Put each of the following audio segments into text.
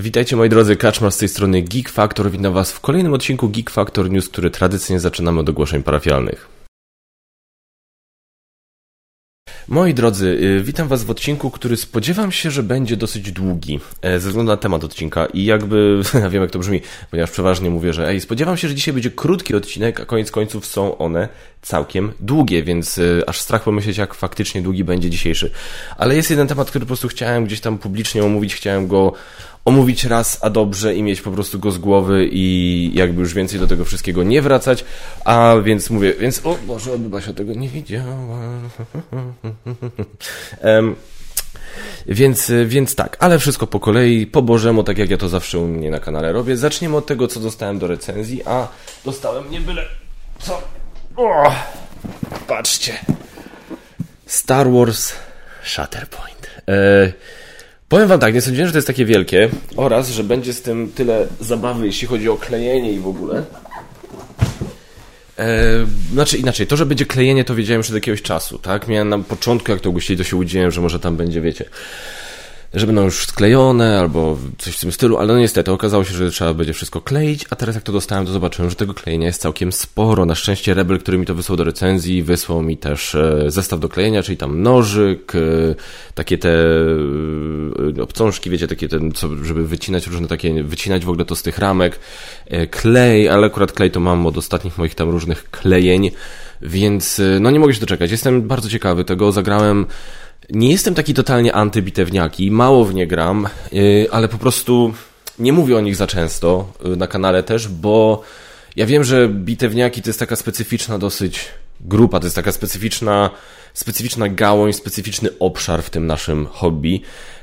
Witajcie moi drodzy, Kaczmar z tej strony Geek Factor. Witam was w kolejnym odcinku Geek Factor News, który tradycyjnie zaczynamy od ogłoszeń parafialnych. Moi drodzy, y, witam Was w odcinku, który spodziewam się, że będzie dosyć długi e, ze względu na temat odcinka i jakby, ja wiem jak to brzmi, ponieważ przeważnie mówię, że ej, spodziewam się, że dzisiaj będzie krótki odcinek, a koniec końców są one całkiem długie, więc y, aż strach pomyśleć, jak faktycznie długi będzie dzisiejszy. Ale jest jeden temat, który po prostu chciałem gdzieś tam publicznie omówić, chciałem go omówić raz, a dobrze i mieć po prostu go z głowy i jakby już więcej do tego wszystkiego nie wracać, a więc mówię, więc o Boże, się tego nie widziała. więc, więc tak, ale wszystko po kolei, po Bożemu, tak jak ja to zawsze u mnie na kanale robię. Zaczniemy od tego, co dostałem do recenzji, a dostałem nie byle co. O, patrzcie. Star Wars Shatterpoint. E, Powiem wam tak, nie sądziłem, że to jest takie wielkie oraz, że będzie z tym tyle zabawy, jeśli chodzi o klejenie i w ogóle. Eee, znaczy inaczej, to, że będzie klejenie, to wiedziałem już od jakiegoś czasu, tak? Miałem na początku, jak to ogłosili, to się udzieliłem, że może tam będzie, wiecie, że będą już sklejone albo coś w tym stylu, ale no niestety okazało się, że trzeba będzie wszystko kleić, a teraz jak to dostałem, to zobaczyłem, że tego klejenia jest całkiem sporo. Na szczęście Rebel, który mi to wysłał do recenzji, wysłał mi też e, zestaw do klejenia, czyli tam nożyk, e, takie te e, obcążki, wiecie, takie ten, co, żeby wycinać różne takie, wycinać w ogóle to z tych ramek, klej, ale akurat klej to mam od ostatnich moich tam różnych klejeń, więc no nie mogę się doczekać. Jestem bardzo ciekawy tego, zagrałem nie jestem taki totalnie antybitewniaki, mało w nie gram, y, ale po prostu nie mówię o nich za często y, na kanale też, bo ja wiem, że bitewniaki to jest taka specyficzna dosyć grupa, to jest taka specyficzna, specyficzna gałąź, specyficzny obszar w tym naszym hobby.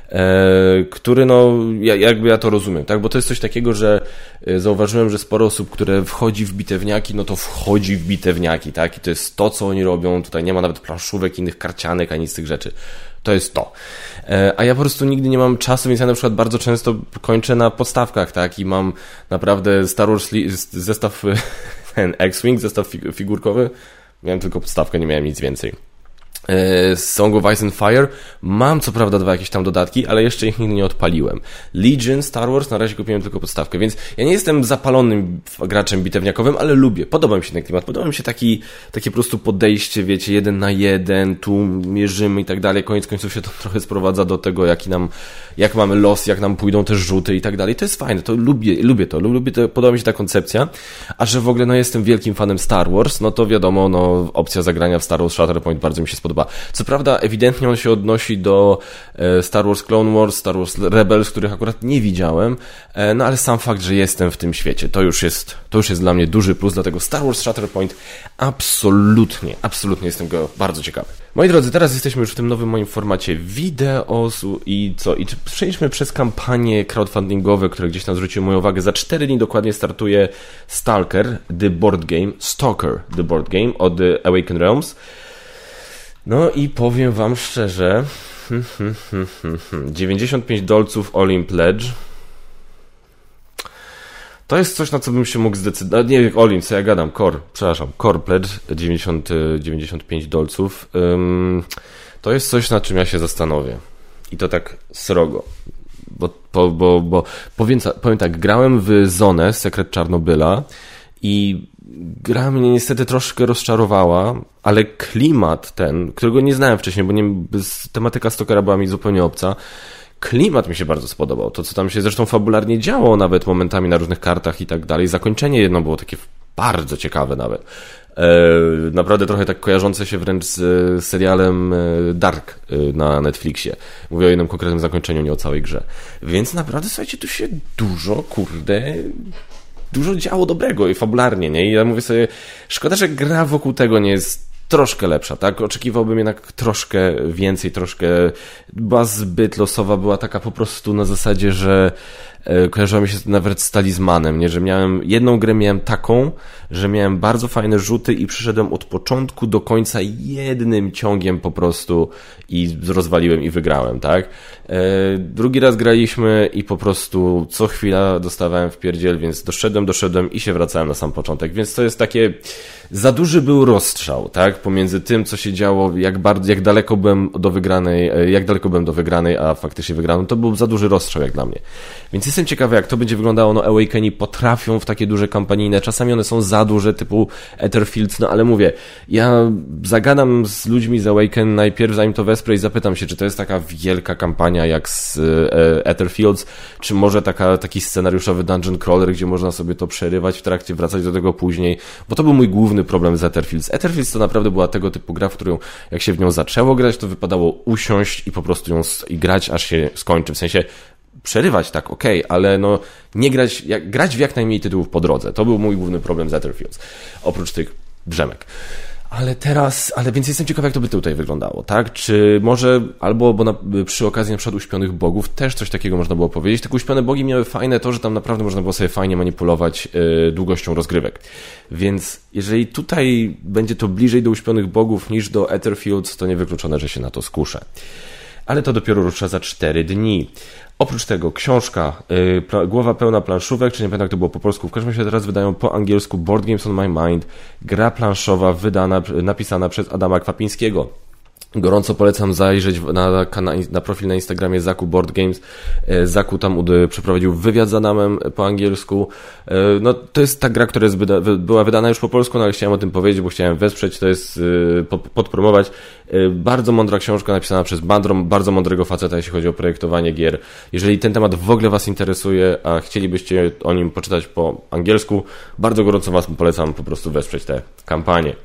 E, który no, ja, jakby ja to rozumiem, tak, bo to jest coś takiego, że e, zauważyłem, że sporo osób, które wchodzi w bitewniaki, no to wchodzi w bitewniaki, tak, i to jest to, co oni robią, tutaj nie ma nawet planszówek, innych karcianek, ani z tych rzeczy. To jest to. E, a ja po prostu nigdy nie mam czasu, więc ja na przykład bardzo często kończę na podstawkach, tak, i mam naprawdę Star Wars zestaw, ten X-Wing, zestaw figurkowy, miałem tylko podstawkę, nie miałem nic więcej. E, Song of Ice and Fire. Mam co prawda dwa jakieś tam dodatki, ale jeszcze ich nigdy nie odpaliłem. Legion, Star Wars, na razie kupiłem tylko podstawkę, więc ja nie jestem zapalonym graczem bitewniakowym, ale lubię. Podoba mi się ten klimat, podoba mi się taki, takie po prostu podejście, wiecie, jeden na jeden, tu mierzymy i tak dalej. Koniec końców się to trochę sprowadza do tego, jaki nam, jak mamy los, jak nam pójdą te rzuty i tak dalej. To jest fajne, to lubię, lubię to, lubię to, podoba mi się ta koncepcja. A że w ogóle, no jestem wielkim fanem Star Wars, no to wiadomo, no opcja zagrania w Star Wars Shatterpoint bardzo mi się spodoba podoba. Co prawda, ewidentnie on się odnosi do e, Star Wars Clone Wars, Star Wars Rebels, których akurat nie widziałem, e, no ale sam fakt, że jestem w tym świecie, to już jest, to już jest dla mnie duży plus, dlatego Star Wars Shatterpoint absolutnie, absolutnie jestem go bardzo ciekawy. Moi drodzy, teraz jesteśmy już w tym nowym moim formacie wideo i co? I przejdźmy przez kampanie crowdfundingowe, które gdzieś tam zwróciły moją uwagę. Za 4 dni dokładnie startuje Stalker, The Board Game, Stalker, The Board Game od Awaken Realms. No i powiem wam szczerze, 95 dolców All in Pledge. To jest coś, na co bym się mógł zdecydować. Nie wiem, All in, co ja gadam, Core, przepraszam, Core Pledge 90, 95 dolców. to jest coś, nad czym ja się zastanowię. I to tak srogo. Bo, bo, bo, bo powiem, powiem tak, grałem w Zonę, Sekret Czarnobyla i gra mnie niestety troszkę rozczarowała, ale klimat ten, którego nie znałem wcześniej, bo nie, tematyka Stokera była mi zupełnie obca, klimat mi się bardzo spodobał. To, co tam się zresztą fabularnie działo, nawet momentami na różnych kartach i tak dalej. Zakończenie jedno było takie bardzo ciekawe nawet. E, naprawdę trochę tak kojarzące się wręcz z serialem e, Dark e, na Netflixie. Mówię o jednym konkretnym zakończeniu, nie o całej grze. Więc naprawdę, słuchajcie, tu się dużo, kurde, dużo działo dobrego i fabularnie, nie? I ja mówię sobie, szkoda, że gra wokół tego nie jest troszkę lepsza, tak? Oczekiwałbym jednak troszkę więcej, troszkę była zbyt losowa, była taka po prostu na zasadzie, że e, kojarzyła mi się nawet z talizmanem, nie? Że miałem, jedną grę miałem taką, że miałem bardzo fajne rzuty i przyszedłem od początku do końca jednym ciągiem po prostu i rozwaliłem i wygrałem, tak? E, drugi raz graliśmy i po prostu co chwila dostawałem w pierdziel, więc doszedłem, doszedłem i się wracałem na sam początek, więc to jest takie za duży był rozstrzał, tak, pomiędzy tym, co się działo, jak bardzo, jak daleko byłem do wygranej, e, jak daleko byłem do wygranej, a faktycznie wygraną, to był za duży rozstrzał jak dla mnie. Więc jestem ciekawy, jak to będzie wyglądało, no Awakeni potrafią w takie duże kampanijne, czasami one są za duże, typu Etherfields, no ale mówię, ja zagadam z ludźmi z Awaken najpierw, zanim to wesprę i zapytam się, czy to jest taka wielka kampania jak z e, Etherfields, czy może taka, taki scenariuszowy dungeon crawler, gdzie można sobie to przerywać w trakcie, wracać do tego później, bo to był mój główny problem z Etherfields. Etherfields to naprawdę była tego typu gra, w którą jak się w nią zaczęło grać, to wypadało usiąść i po prostu ją i grać, aż się skończy. W sensie przerywać tak, ok, ale no nie grać, jak, grać w jak najmniej tytułów po drodze. To był mój główny problem z Etherfields. Oprócz tych drzemek. Ale teraz, ale więc jestem ciekaw, jak to by tutaj wyglądało, tak? Czy może, albo bo na, przy okazji na przykład uśpionych bogów też coś takiego można było powiedzieć. Te uśpione bogi miały fajne to, że tam naprawdę można było sobie fajnie manipulować yy, długością rozgrywek. Więc jeżeli tutaj będzie to bliżej do uśpionych bogów niż do Etherfields, to niewykluczone, że się na to skuszę ale to dopiero rusza za 4 dni. Oprócz tego książka, yy, głowa pełna planszówek, czy nie pamiętam jak to było po polsku, w każdym razie teraz wydają po angielsku Board Games on My Mind, gra planszowa wydana, napisana przez Adama Kwapińskiego. Gorąco polecam zajrzeć na, na profil na Instagramie Zaku Board Games. E, Zaku tam przeprowadził wywiad z Adamem po angielsku. E, no, to jest ta gra, która jest była wydana już po polsku, no ale chciałem o tym powiedzieć, bo chciałem wesprzeć, to jest e, podpromować. Bardzo mądra książka napisana przez Bandrom, bardzo mądrego faceta, jeśli chodzi o projektowanie gier. Jeżeli ten temat w ogóle Was interesuje, a chcielibyście o nim poczytać po angielsku, bardzo gorąco Was polecam po prostu wesprzeć tę kampanię.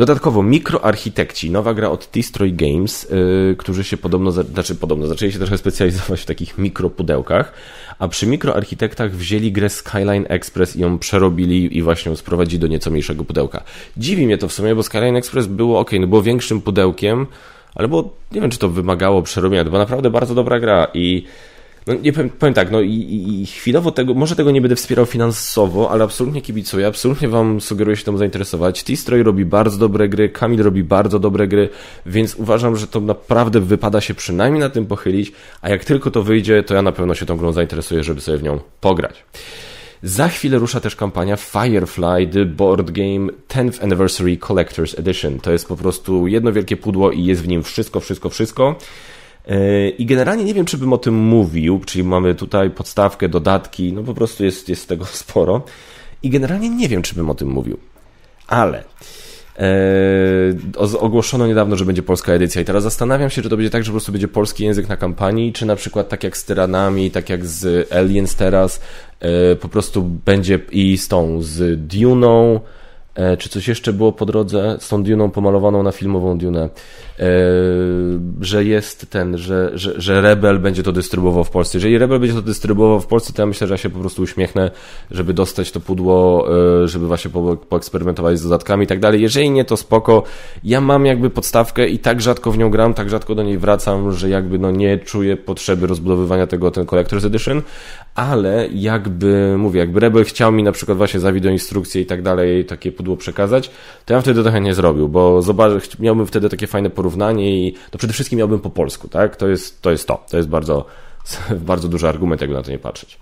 Dodatkowo mikroarchitekci, nowa gra od Destroy Games, yy, którzy się podobno, znaczy podobno, zaczęli się trochę specjalizować w takich mikropudełkach, a przy mikroarchitektach wzięli grę Skyline Express i ją przerobili i właśnie sprowadzili do nieco mniejszego pudełka. Dziwi mnie to w sumie, bo Skyline Express było ok, no było większym pudełkiem, ale było, nie wiem czy to wymagało przerobienia, to była naprawdę bardzo dobra gra i no nie powiem, powiem tak, no i, i, chwilowo tego, może tego nie będę wspierał finansowo, ale absolutnie kibicuję, absolutnie wam sugeruję się tym zainteresować. T-Stroy robi bardzo dobre gry, Kamil robi bardzo dobre gry, więc uważam, że to naprawdę wypada się przynajmniej na tym pochylić, a jak tylko to wyjdzie, to ja na pewno się tą grą zainteresuję, żeby sobie w nią pograć. Za chwilę rusza też kampania Firefly The Board Game 10th Anniversary Collector's Edition. To jest po prostu jedno wielkie pudło i jest w nim wszystko, wszystko, wszystko. E, I generalnie nie wiem, czy bym o tym mówił, czyli mamy tutaj podstawkę, dodatki, no po prostu jest, jest tego sporo. I generalnie nie wiem, czy bym o tym mówił. Ale e, ogłoszono niedawno, że będzie polska edycja i teraz zastanawiam się, czy to będzie tak, że po prostu będzie polski język na kampanii, czy na przykład tak jak z Tyranami, tak jak z Aliens teraz, e, po prostu będzie i z tą, z Duną, czy coś jeszcze było po drodze z tą Duną pomalowaną na filmową Dunę, e, że jest ten, że, że, że Rebel będzie to dystrybuował w Polsce. Jeżeli Rebel będzie to dystrybuował w Polsce, to ja myślę, że ja się po prostu uśmiechnę, żeby dostać to pudło, e, żeby właśnie po, poeksperymentować z dodatkami i tak dalej. Jeżeli nie, to spoko. Ja mam jakby podstawkę i tak rzadko w nią gram, tak rzadko do niej wracam, że jakby no nie czuję potrzeby rozbudowywania tego, ten Collector's Edition, ale jakby, mówię, jakby Rebel chciał mi na przykład właśnie za instrukcje i tak dalej takie pudło przekazać, to ja bym wtedy trochę nie zrobił, bo zobacz, miałbym wtedy takie fajne porównanie i to przede wszystkim miałbym po polsku, tak? To jest to. Jest to. to jest bardzo, bardzo duży argument, jakby na to nie patrzeć.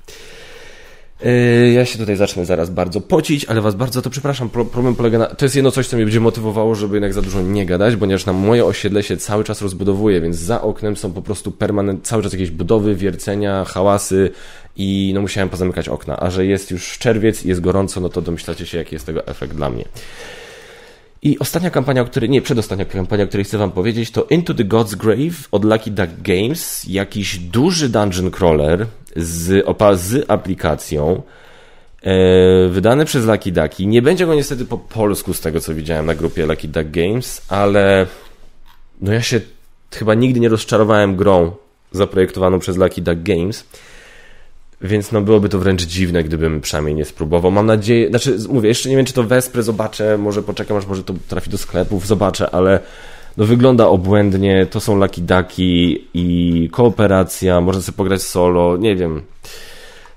Yy, ja się tutaj zacznę zaraz bardzo pocić, ale was bardzo to przepraszam. Problem polega na. To jest jedno coś, co mnie będzie motywowało, żeby jednak za dużo nie gadać, ponieważ na moje osiedle się cały czas rozbudowuje, więc za oknem są po prostu permanent, cały czas jakieś budowy, wiercenia, hałasy i no musiałem pozamykać okna. A że jest już czerwiec i jest gorąco, no to domyślacie się, jaki jest tego efekt dla mnie. I ostatnia kampania, o której, nie, przedostatnia kampania, o której chcę wam powiedzieć, to Into the God's Grave od Lucky Duck Games. Jakiś duży dungeon crawler z, opa, z aplikacją, e, wydany przez Lucky Ducky. Nie będzie go niestety po polsku, z tego co widziałem na grupie Lucky Duck Games, ale no ja się chyba nigdy nie rozczarowałem grą zaprojektowaną przez Lucky Duck Games. Więc no byłoby to wręcz dziwne, gdybym przynajmniej nie spróbował. Mam nadzieję, znaczy mówię, jeszcze nie wiem, czy to wesprę, zobaczę, może poczekam, aż może to trafi do sklepów, zobaczę, ale no wygląda obłędnie, to są Lucky Ducky i kooperacja, można sobie pograć solo, nie wiem.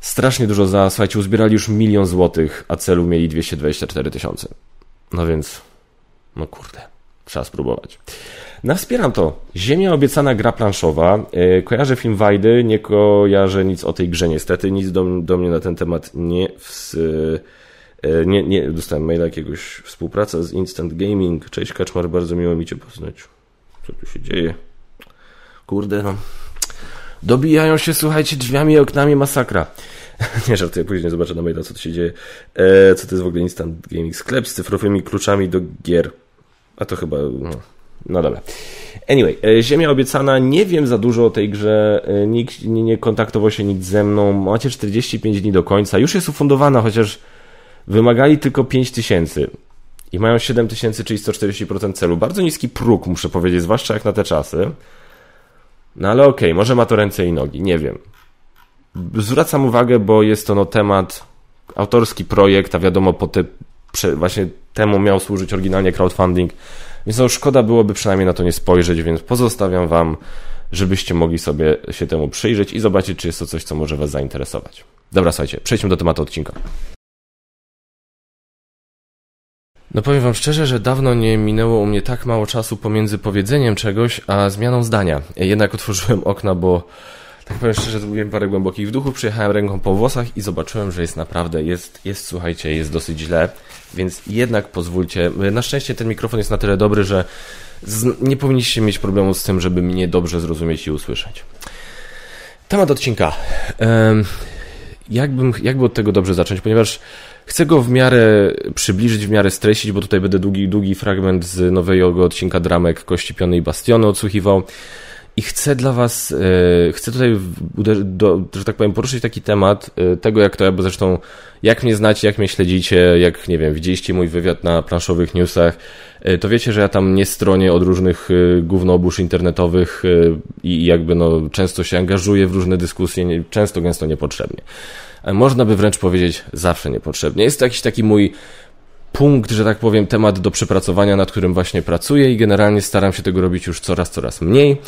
Strasznie dużo za, słuchajcie, uzbierali już milion złotych, a celu mieli 224 tysiące. No więc, no kurde, trzeba spróbować. No wspieram to. Ziemia obiecana gra planszowa. E, kojarzę film Wajdy, nie kojarzę nic o tej grze niestety, nic do, do mnie na ten temat nie, w, E, nie, nie, dostałem maila jakiegoś współpraca z Instant Gaming. Cześć Kaczmar, bardzo miło mi Cię poznać. Co tu się dzieje? Kurde, no. Dobijają się, słuchajcie, drzwiami i oknami masakra. nie żartuję, później zobaczę na maila, co tu się dzieje. E, co to jest w ogóle Instant Gaming? Sklep z cyfrowymi kluczami do gier. A to chyba, no, no dobra. Anyway, e, Ziemia obiecana, nie wiem za dużo o tej grze, e, nikt nie, nie kontaktował się nikt ze mną, macie 45 dni do końca, już jest ufundowana, chociaż wymagali tylko 5 tysięcy i mają 7 tysięcy, czyli 140% celu. Bardzo niski próg, muszę powiedzieć, zwłaszcza jak na te czasy. No ale okej, okay, może ma to ręce i nogi, nie wiem. Zwracam uwagę, bo jest to no, temat, autorski projekt, a wiadomo, po te, właśnie temu miał służyć oryginalnie crowdfunding, więc no, szkoda byłoby przynajmniej na to nie spojrzeć, więc pozostawiam Wam, żebyście mogli sobie się temu przyjrzeć i zobaczyć, czy jest to coś, co może Was zainteresować. Dobra, słuchajcie, przejdźmy do tematu odcinka. No powiem wam szczerze, że dawno nie minęło u mnie tak mało czasu pomiędzy powiedzeniem czegoś, a zmianą zdania. Jednak otworzyłem okna, bo tak powiem szczerze, zrobiłem parę głębokich wdechów, przyjechałem ręką po włosach i zobaczyłem, że jest naprawdę, jest, jest słuchajcie, jest dosyć źle, więc jednak pozwólcie. Na szczęście ten mikrofon jest na tyle dobry, że z, nie powinniście mieć problemu z tym, żeby mnie dobrze zrozumieć i usłyszeć. Temat odcinka. Jakbym, jakby od tego dobrze zacząć, ponieważ Chcę go w miarę przybliżyć, w miarę streścić, bo tutaj będę długi, długi fragment z nowego odcinka dramek Kości Piony i Bastiony odsłuchiwał. I chcę dla Was, e, chcę tutaj, do, że tak powiem, poruszyć taki temat e, tego, jak to, bo zresztą, jak mnie znacie, jak mnie śledzicie, jak, nie wiem, widzieliście mój wywiad na planszowych newsach, e, to wiecie, że ja tam nie stronię od różnych gównobóż internetowych i jakby, no, często się angażuję w różne dyskusje, często, gęsto niepotrzebnie można by wręcz powiedzieć zawsze niepotrzebnie. Jest to jakiś taki mój punkt, że tak powiem, temat do przepracowania, nad którym właśnie pracuję i generalnie staram się tego robić już coraz, coraz mniej.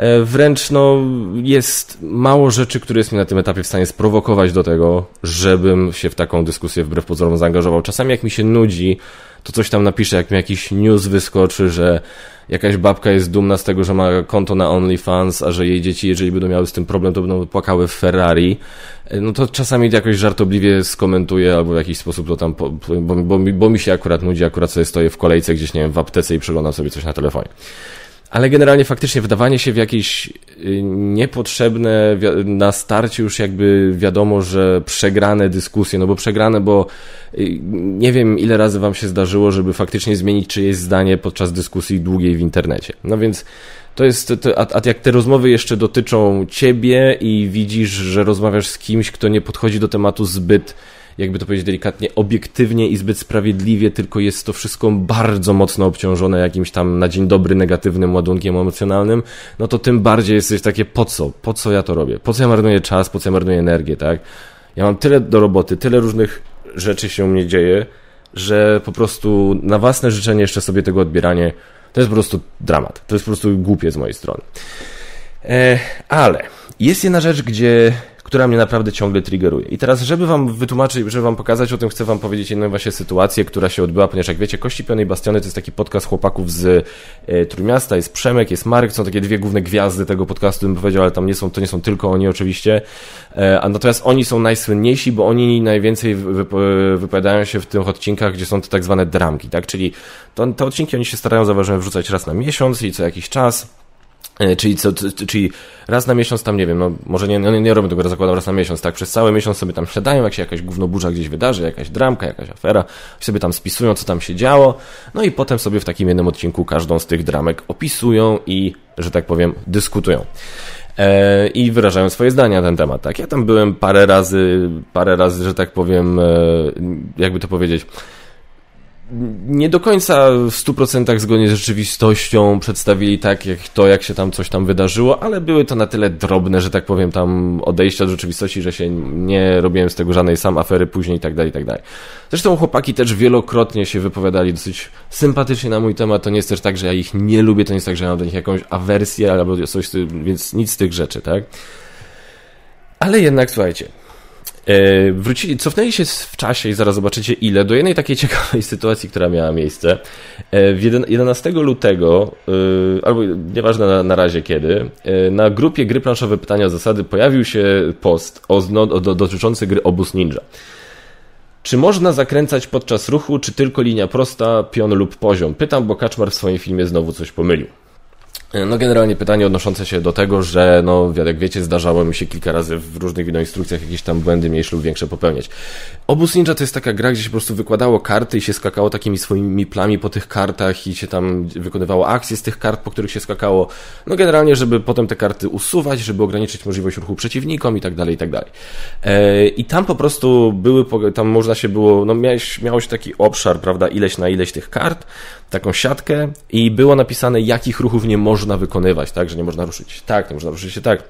E, wręcz no, jest mało rzeczy, które jest mi na tym etapie w stanie sprowokować do tego, żebym się w taką dyskusję wbrew pozorom zaangażował. Czasami jak mi się nudzi, to coś tam napiszę, jak mi jakiś news wyskoczy, że jakaś babka jest dumna z tego, że ma konto na OnlyFans, a że jej dzieci, jeżeli będą miały z tym problem, to będą płakały w Ferrari, e, no to czasami jakoś żartobliwie skomentuję albo w jakiś sposób to tam, bo, bo, bo mi się akurat nudzi, akurat sobie stoję w kolejce gdzieś, nie wiem, w aptece i przeglądam sobie coś na telefonie. Ale generalnie faktycznie wdawanie się w jakieś y, niepotrzebne na starcie już jakby wiadomo, że przegrane dyskusje, no bo przegrane, bo y, nie wiem ile razy wam się zdarzyło, żeby faktycznie zmienić czyjeś zdanie podczas dyskusji długiej w internecie. No więc to jest, to, a, a jak te rozmowy jeszcze dotyczą ciebie i widzisz, że rozmawiasz z kimś, kto nie podchodzi do tematu zbyt jakby to powiedzieć delikatnie, obiektywnie i zbyt sprawiedliwie, tylko jest to wszystko bardzo mocno obciążone jakimś tam na dzień dobry negatywnym ładunkiem emocjonalnym, no to tym bardziej jesteś takie, po co? Po co ja to robię? Po co ja marnuję czas? Po co ja marnuję energię, tak? Ja mam tyle do roboty, tyle różnych rzeczy się u mnie dzieje, że po prostu na własne życzenie jeszcze sobie tego odbieranie to jest po prostu dramat. To jest po prostu głupie z mojej strony. E, ale jest jedna rzecz, gdzie która mnie naprawdę ciągle triggeruje. I teraz, żeby wam wytłumaczyć, żeby wam pokazać o tym, chcę wam powiedzieć jedną właśnie sytuację, która się odbyła, ponieważ jak wiecie, Kości Piony i Bastiony to jest taki podcast chłopaków z e, Trójmiasta, jest Przemek, jest Marek, są takie dwie główne gwiazdy tego podcastu, bym powiedział, ale tam nie są, to nie są tylko oni oczywiście, e, a natomiast oni są najsłynniejsi, bo oni najwięcej wypowiadają się w tych odcinkach, gdzie są to tak zwane dramki, tak, czyli to, te odcinki oni się starają, zauważyłem, wrzucać raz na miesiąc i co jakiś czas, E, czyli, co, czyli raz na miesiąc tam, nie wiem, no może nie, nie, nie robię tego, zakładam raz na miesiąc, tak, przez cały miesiąc sobie tam siadają, jak się jakaś gównoburza gdzieś wydarzy, jakaś dramka, jakaś afera, sobie tam spisują, co tam się działo, no i potem sobie w takim jednym odcinku każdą z tych dramek opisują i, że tak powiem, dyskutują. E, I wyrażają swoje zdania na ten temat, tak. Ja tam byłem parę razy, parę razy, że tak powiem, e, jakby to powiedzieć, nie do końca w 100% zgodnie z rzeczywistością przedstawili tak, jak to, jak się tam coś tam wydarzyło, ale były to na tyle drobne, że tak powiem, tam odejścia od rzeczywistości, że się nie robiłem z tego żadnej sam afery później i tak dalej, i tak dalej. Zresztą chłopaki też wielokrotnie się wypowiadali dosyć sympatycznie na mój temat. To nie jest też tak, że ja ich nie lubię, to nie jest tak, że ja mam do nich jakąś awersję albo coś, więc nic z tych rzeczy, tak? Ale jednak, słuchajcie, wrócili, cofnęli się w czasie i zaraz zobaczycie ile, do jednej takiej ciekawej sytuacji, która miała miejsce. E, 11 lutego, e, albo nieważne na, na razie kiedy, e, na grupie gry planszowe pytania o zasady pojawił się post o, o, dotyczący gry Obóz Ninja. Czy można zakręcać podczas ruchu, czy tylko linia prosta, pion lub poziom? Pytam, bo Kaczmar w swoim filmie znowu coś pomylił. No generalnie pytanie odnoszące się do tego, że no jak wiecie zdarzało mi się kilka razy w różnych wideoinstrukcjach jakieś tam błędy mniejsze lub większe popełniać. Obóz Ninja to jest taka gra, gdzie się po prostu wykładało karty i się skakało takimi swoimi plami po tych kartach i się tam wykonywało akcje z tych kart, po których się skakało. No generalnie, żeby potem te karty usuwać, żeby ograniczyć możliwość ruchu przeciwnikom i tak dalej, i tak dalej. E, I tam po prostu były, tam można się było, no miałeś, miałeś taki obszar, prawda, ileś na ileś tych kart, taką siatkę i było napisane, jakich ruchów nie można wykonywać, tak, że nie można ruszyć tak, nie można ruszyć się tak.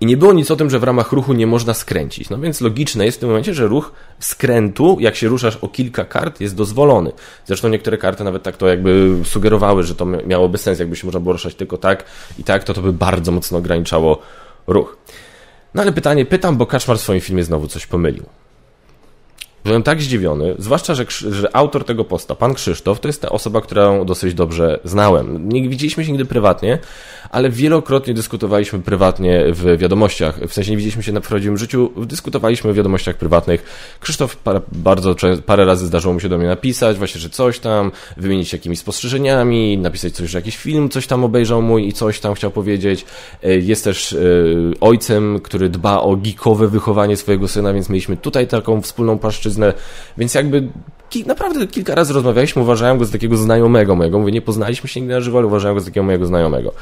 I nie było nic o tym, że w ramach ruchu nie można skręcić. No więc logiczne jest w tym momencie, że ruch skrętu, jak się ruszasz o kilka kart, jest dozwolony. Zresztą niektóre karty nawet tak to jakby sugerowały, że to miałoby sens, jakby się można było ruszać tylko tak i tak, to to by bardzo mocno ograniczało ruch. No ale pytanie, pytam, bo Kaczmar w swoim filmie znowu coś pomylił. Byłem tak zdziwiony, zwłaszcza, że, że, autor tego posta, pan Krzysztof, to jest ta osoba, którą dosyć dobrze znałem. Nie widzieliśmy się nigdy prywatnie, ale wielokrotnie dyskutowaliśmy prywatnie w wiadomościach. W sensie nie widzieliśmy się na prawdziwym życiu, dyskutowaliśmy w wiadomościach prywatnych. Krzysztof bardzo parę razy zdarzyło mu się do mnie napisać, właśnie, że coś tam, wymienić jakimiś spostrzeżeniami, napisać coś, że jakiś film coś tam obejrzał mój i coś tam chciał powiedzieć. E, jest też e, ojcem, który dba o geekowe wychowanie swojego syna, więc mieliśmy tutaj taką wspólną płaszczyznę, więc jakby naprawdę kilka razy rozmawialiśmy, uważałem go za takiego znajomego mojego. Mówię, nie poznaliśmy się nigdy na żywo, ale uważałem go za takiego mojego znajomego.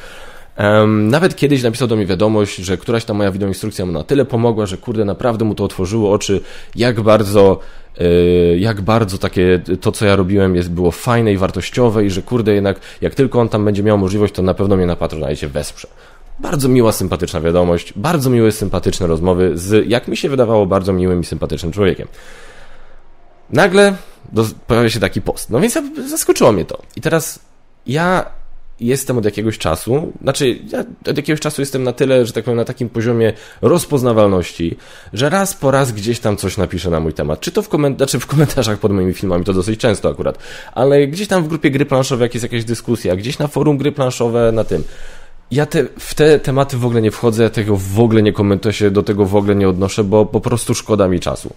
Um, nawet kiedyś napisał do mnie wiadomość, że któraś ta moja wideoinstrukcja mu na tyle pomogła, że kurde, naprawdę mu to otworzyło oczy, jak bardzo, yy, jak bardzo takie to, co ja robiłem, jest, było fajne i wartościowe i że kurde, jednak jak tylko on tam będzie miał możliwość, to na pewno mnie na Patronite wesprze. Bardzo miła, sympatyczna wiadomość, bardzo miłe, sympatyczne rozmowy z, jak mi się wydawało, bardzo miłym i sympatycznym człowiekiem. Nagle do, pojawia się taki post. No więc zaskoczyło mnie to. I teraz ja jestem od jakiegoś czasu, znaczy ja od jakiegoś czasu jestem na tyle, że tak powiem, na takim poziomie rozpoznawalności, że raz po raz gdzieś tam coś napiszę na mój temat. Czy to w, koment znaczy w komentarzach pod moimi filmami, to dosyć często akurat, ale gdzieś tam w grupie gry planszowe, jest jakaś dyskusja, gdzieś na forum gry planszowe, na tym. Ja te, w te tematy w ogóle nie wchodzę, ja tego w ogóle nie komentuję się, do tego w ogóle nie odnoszę, bo po prostu szkoda mi czasu.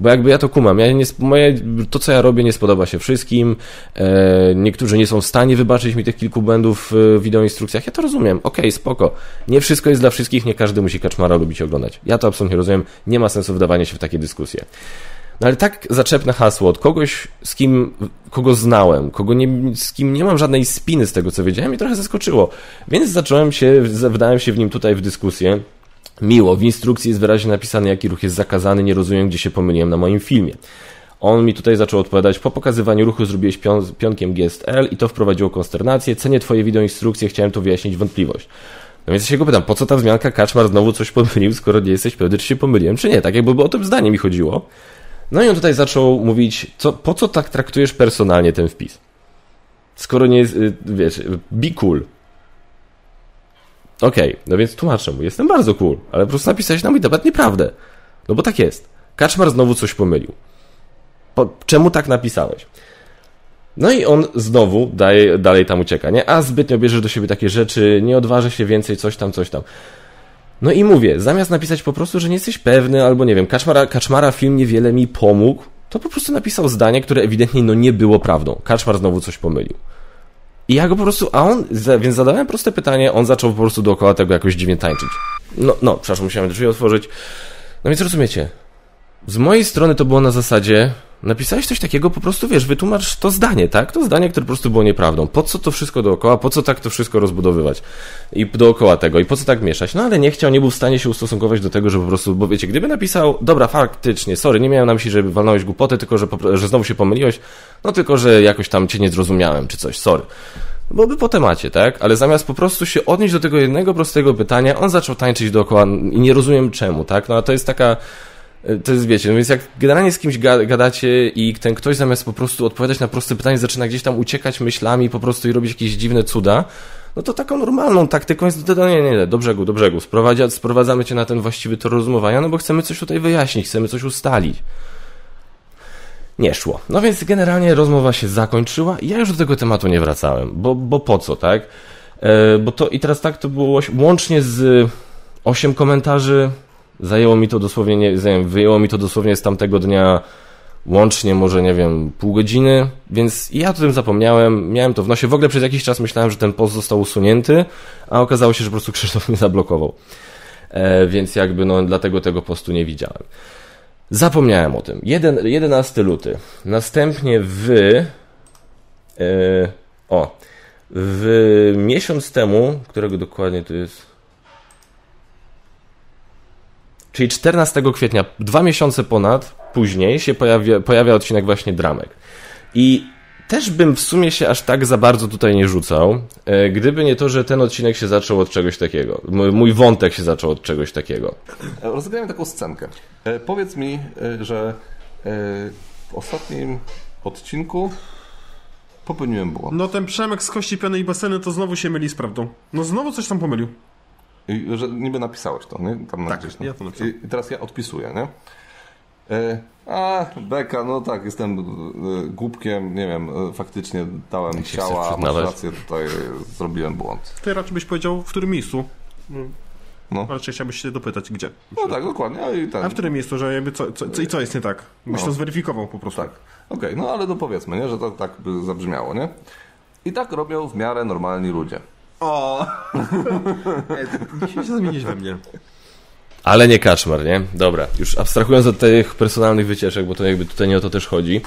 Bo jakby ja to kumam, ja nie, moje, to co ja robię nie spodoba się wszystkim, e, niektórzy nie są w stanie wybaczyć mi tych kilku błędów w wideoinstrukcjach, ja to rozumiem, okej, okay, spoko. Nie wszystko jest dla wszystkich, nie każdy musi kaczmara lubić oglądać. Ja to absolutnie rozumiem, nie ma sensu wdawanie się w takie dyskusje. No ale tak zaczepne hasło od kogoś, z kim, kogo znałem, kogo nie, z kim nie mam żadnej spiny z tego, co wiedziałem, i trochę zaskoczyło. Więc zacząłem się, wdałem się w nim tutaj w dyskusję. Miło, w instrukcji jest wyraźnie napisane, jaki ruch jest zakazany, nie rozumiem, gdzie się pomyliłem na moim filmie. On mi tutaj zaczął odpowiadać, po pokazywaniu ruchu zrobiłeś pion, pionkiem GSL i to wprowadziło konsternację, cenię twoje wideoinstrukcje, chciałem tu wyjaśnić wątpliwość. No więc ja się go pytam, po co ta wzmianka Kaczmar znowu coś pomylił, skoro nie jesteś pewny, czy się pomyliłem, czy nie, tak jakby o tym zdanie mi chodziło. No i on tutaj zaczął mówić, co, po co tak traktujesz personalnie ten wpis? Skoro nie jest, y, wiesz, be cool. Okej, okay, no więc tłumaczę mu, jestem bardzo cool, ale po prostu napisałeś na mój temat nieprawdę. No bo tak jest. Kaczmar znowu coś pomylił. Po, czemu tak napisałeś? No i on znowu daje, dalej tam ucieka, nie? A zbytnio bierzesz do siebie takie rzeczy, nie odważy się więcej, coś tam, coś tam. No i mówię, zamiast napisać po prostu, że nie jesteś pewny, albo nie wiem, Kaczmara, Kaczmara film niewiele mi pomógł, to po prostu napisał zdanie, które ewidentnie no nie było prawdą. Kaczmar znowu coś pomylił. I ja go po prostu, a on, więc zadałem proste pytanie, on zaczął po prostu dookoła tego jakoś dziwnie tańczyć. No, no, przepraszam, musiałem drzwi otworzyć. No więc rozumiecie, z mojej strony to było na zasadzie, napisałeś coś takiego, po prostu wiesz, wytłumacz to zdanie, tak? To zdanie, które po prostu było nieprawdą. Po co to wszystko dookoła? Po co tak to wszystko rozbudowywać? I dookoła tego, i po co tak mieszać? No ale nie chciał, nie był w stanie się ustosunkować do tego, że po prostu, bo wiecie, gdyby napisał, dobra, faktycznie, sorry, nie miałem na myśli, żeby walnąłeś głupotę, tylko że, że znowu się pomyliłeś, no tylko, że jakoś tam cię nie zrozumiałem, czy coś, sorry. Byłoby po temacie, tak? Ale zamiast po prostu się odnieść do tego jednego prostego pytania, on zaczął tańczyć dookoła i nie rozumiem czemu, tak? No a to jest taka to jest, wiecie, no więc jak generalnie z kimś gadacie i ten ktoś zamiast po prostu odpowiadać na proste pytanie zaczyna gdzieś tam uciekać myślami po prostu i robić jakieś dziwne cuda, no to taką normalną taktyką jest, to, nie, nie, nie, do brzegu, do brzegu, Sprowadza, sprowadzamy cię na ten właściwy tor rozumowania, no bo chcemy coś tutaj wyjaśnić, chcemy coś ustalić. Nie szło. No więc generalnie rozmowa się zakończyła i ja już do tego tematu nie wracałem, bo, bo po co, tak? E, bo to i teraz tak to było łącznie z 8 komentarzy, Zajęło mi to dosłownie, nie, wyjęło mi to dosłownie z tamtego dnia łącznie może, nie wiem, pół godziny, więc ja o tym zapomniałem, miałem to w nosie. W ogóle przez jakiś czas myślałem, że ten post został usunięty, a okazało się, że po prostu Krzysztof mnie zablokował. E, więc jakby, no, dlatego tego postu nie widziałem. Zapomniałem o tym. Jeden, 11 luty. Następnie w... E, o. W miesiąc temu, którego dokładnie to jest... Czyli 14 kwietnia, dwa miesiące ponad później się pojawia, pojawia odcinek właśnie Dramek. I też bym w sumie się aż tak za bardzo tutaj nie rzucał, e, gdyby nie to, że ten odcinek się zaczął od czegoś takiego. Mój wątek się zaczął od czegoś takiego. Rozegrajmy taką scenkę. E, powiedz mi, e, że w ostatnim odcinku popełniłem błąd. No ten Przemek z kości piany i baseny to znowu się myli z prawdą. No znowu coś tam pomylił. I, że niby napisałeś to, nie? Tam tak, gdzieś, no. ja to napisałem. I teraz ja odpisuję, nie? A, beka, no tak, jestem e, głupkiem, nie wiem, e, faktycznie dałem Jak ciała, masz rację, tutaj zrobiłem błąd. Ty raczej byś powiedział, w którym miejscu? No. Raczej chciałbyś się dopytać, gdzie. No tak, dokładnie. A, i ten... A w którym miejscu, że jakby co, co, co, i co jest nie tak? Byś no. to zweryfikował po prostu. Tak. Okej, okay, no ale to powiedzmy, nie, że to tak by zabrzmiało, nie? I tak robią w miarę normalni ludzie. O! Nie się zamienić we mnie. Ale nie kaczmar, nie? Dobra, już abstrahując od tych personalnych wycieczek, bo to jakby tutaj nie o to też chodzi.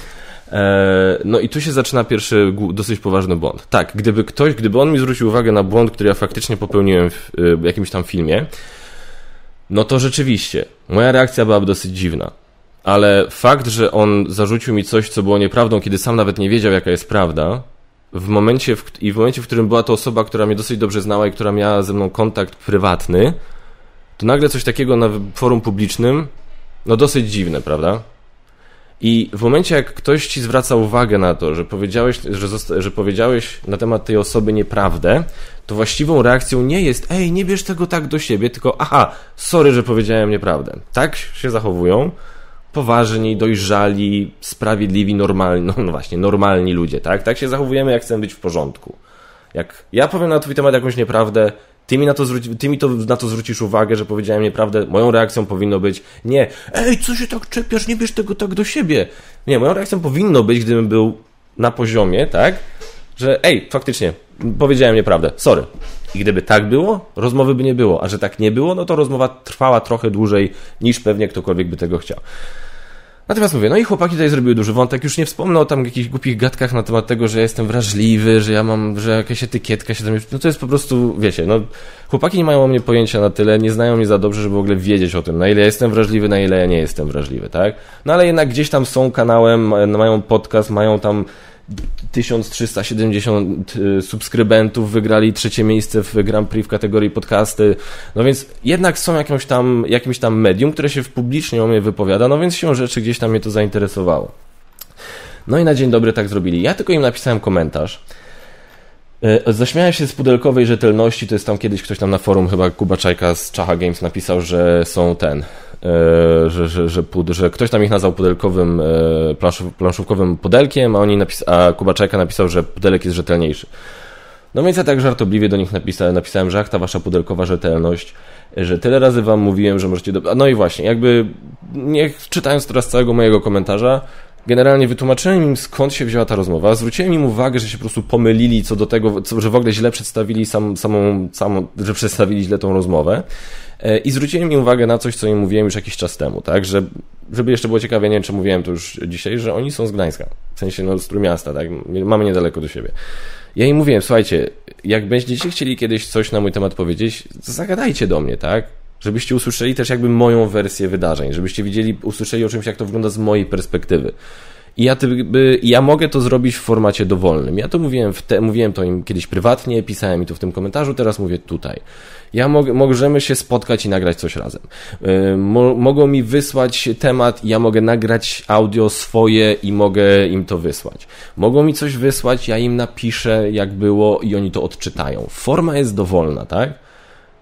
E, no i tu się zaczyna pierwszy dosyć poważny błąd. Tak, gdyby ktoś, gdyby on mi zwrócił uwagę na błąd, który ja faktycznie popełniłem w e, jakimś tam filmie, no to rzeczywiście, moja reakcja byłaby dosyć dziwna. Ale fakt, że on zarzucił mi coś, co było nieprawdą, kiedy sam nawet nie wiedział, jaka jest prawda, w momencie, w, i w momencie, w którym była to osoba, która mnie dosyć dobrze znała i która miała ze mną kontakt prywatny, to nagle coś takiego na forum publicznym, no dosyć dziwne, prawda? I w momencie, jak ktoś ci zwraca uwagę na to, że powiedziałeś, że, że powiedziałeś na temat tej osoby nieprawdę, to właściwą reakcją nie jest, ej, nie bierz tego tak do siebie, tylko aha, sorry, że powiedziałem nieprawdę. Tak się zachowują poważni, dojrzali, sprawiedliwi, normalni, no, no właśnie, normalni ludzie, tak? Tak się zachowujemy, jak chcemy być w porządku. Jak ja powiem na twój temat jakąś nieprawdę, ty mi, na to zwróci, ty mi to, na to zwrócisz uwagę, że powiedziałem nieprawdę, moją reakcją powinno być nie, ej, co się tak czepiasz, nie bierz tego tak do siebie. Nie, moją reakcją powinno być, gdybym był na poziomie, tak, że ej, faktycznie, powiedziałem nieprawdę, sorry. I gdyby tak było, rozmowy by nie było, a że tak nie było, no to rozmowa trwała trochę dłużej niż pewnie ktokolwiek by tego chciał. Natomiast mówię, no i chłopaki tutaj zrobiły duży wątek, już nie wspomnę o tam jakichś głupich gadkach na temat tego, że jestem wrażliwy, że ja mam, że jakaś etykietka się tam... No to jest po prostu, wiecie, no chłopaki nie mają o mnie pojęcia na tyle, nie znają mnie za dobrze, żeby w ogóle wiedzieć o tym, na ile ja jestem wrażliwy, na ile ja nie jestem wrażliwy, tak? No ale jednak gdzieś tam są kanałem, mają podcast, mają tam 1370 y, subskrybentów, wygrali trzecie miejsce w Grand Prix w kategorii podcasty. No więc jednak są jakimś tam, jakimś tam medium, które się publicznie o mnie wypowiada, no więc się rzeczy gdzieś tam mnie to zainteresowało. No i na dzień dobry tak zrobili. Ja tylko im napisałem komentarz. E, zaśmiałem się z pudelkowej rzetelności, to jest tam kiedyś ktoś tam na forum, chyba Kuba Czajka z Czacha Games napisał, że są ten, że, że, że, pud, że ktoś tam ich nazwał pudelkowym, e, planszów, planszówkowym pudelkiem, a, oni a Kuba Czajka napisał, że pudelek jest rzetelniejszy. No więc ja tak żartobliwie do nich napisałem, napisałem, że ach, ta wasza pudelkowa rzetelność, że tyle razy wam mówiłem, że możecie... Do... No i właśnie, jakby nie czytając teraz całego mojego komentarza, Generalnie wytłumaczyłem im skąd się wzięła ta rozmowa, zwróciłem im uwagę, że się po prostu pomylili co do tego, co, że w ogóle źle przedstawili sam, samą, samą, że przedstawili źle tą rozmowę e, i zwróciłem im uwagę na coś, co im mówiłem już jakiś czas temu, tak, że żeby jeszcze było ciekawie, nie wiem, czy mówiłem to już dzisiaj, że oni są z Gdańska, w sensie no z Trójmiasta, tak, mamy niedaleko do siebie. Ja im mówiłem, słuchajcie, jak będziecie chcieli kiedyś coś na mój temat powiedzieć, zagadajcie do mnie, tak, żebyście usłyszeli też jakby moją wersję wydarzeń, żebyście widzieli, usłyszeli o czymś, jak to wygląda z mojej perspektywy. I ja, by, ja mogę to zrobić w formacie dowolnym. Ja to mówiłem, te, mówiłem to im kiedyś prywatnie, pisałem mi to w tym komentarzu, teraz mówię tutaj. Ja mogę, możemy się spotkać i nagrać coś razem. Yy, mo, mogą mi wysłać temat, ja mogę nagrać audio swoje i mogę im to wysłać. Mogą mi coś wysłać, ja im napiszę, jak było i oni to odczytają. Forma jest dowolna, tak?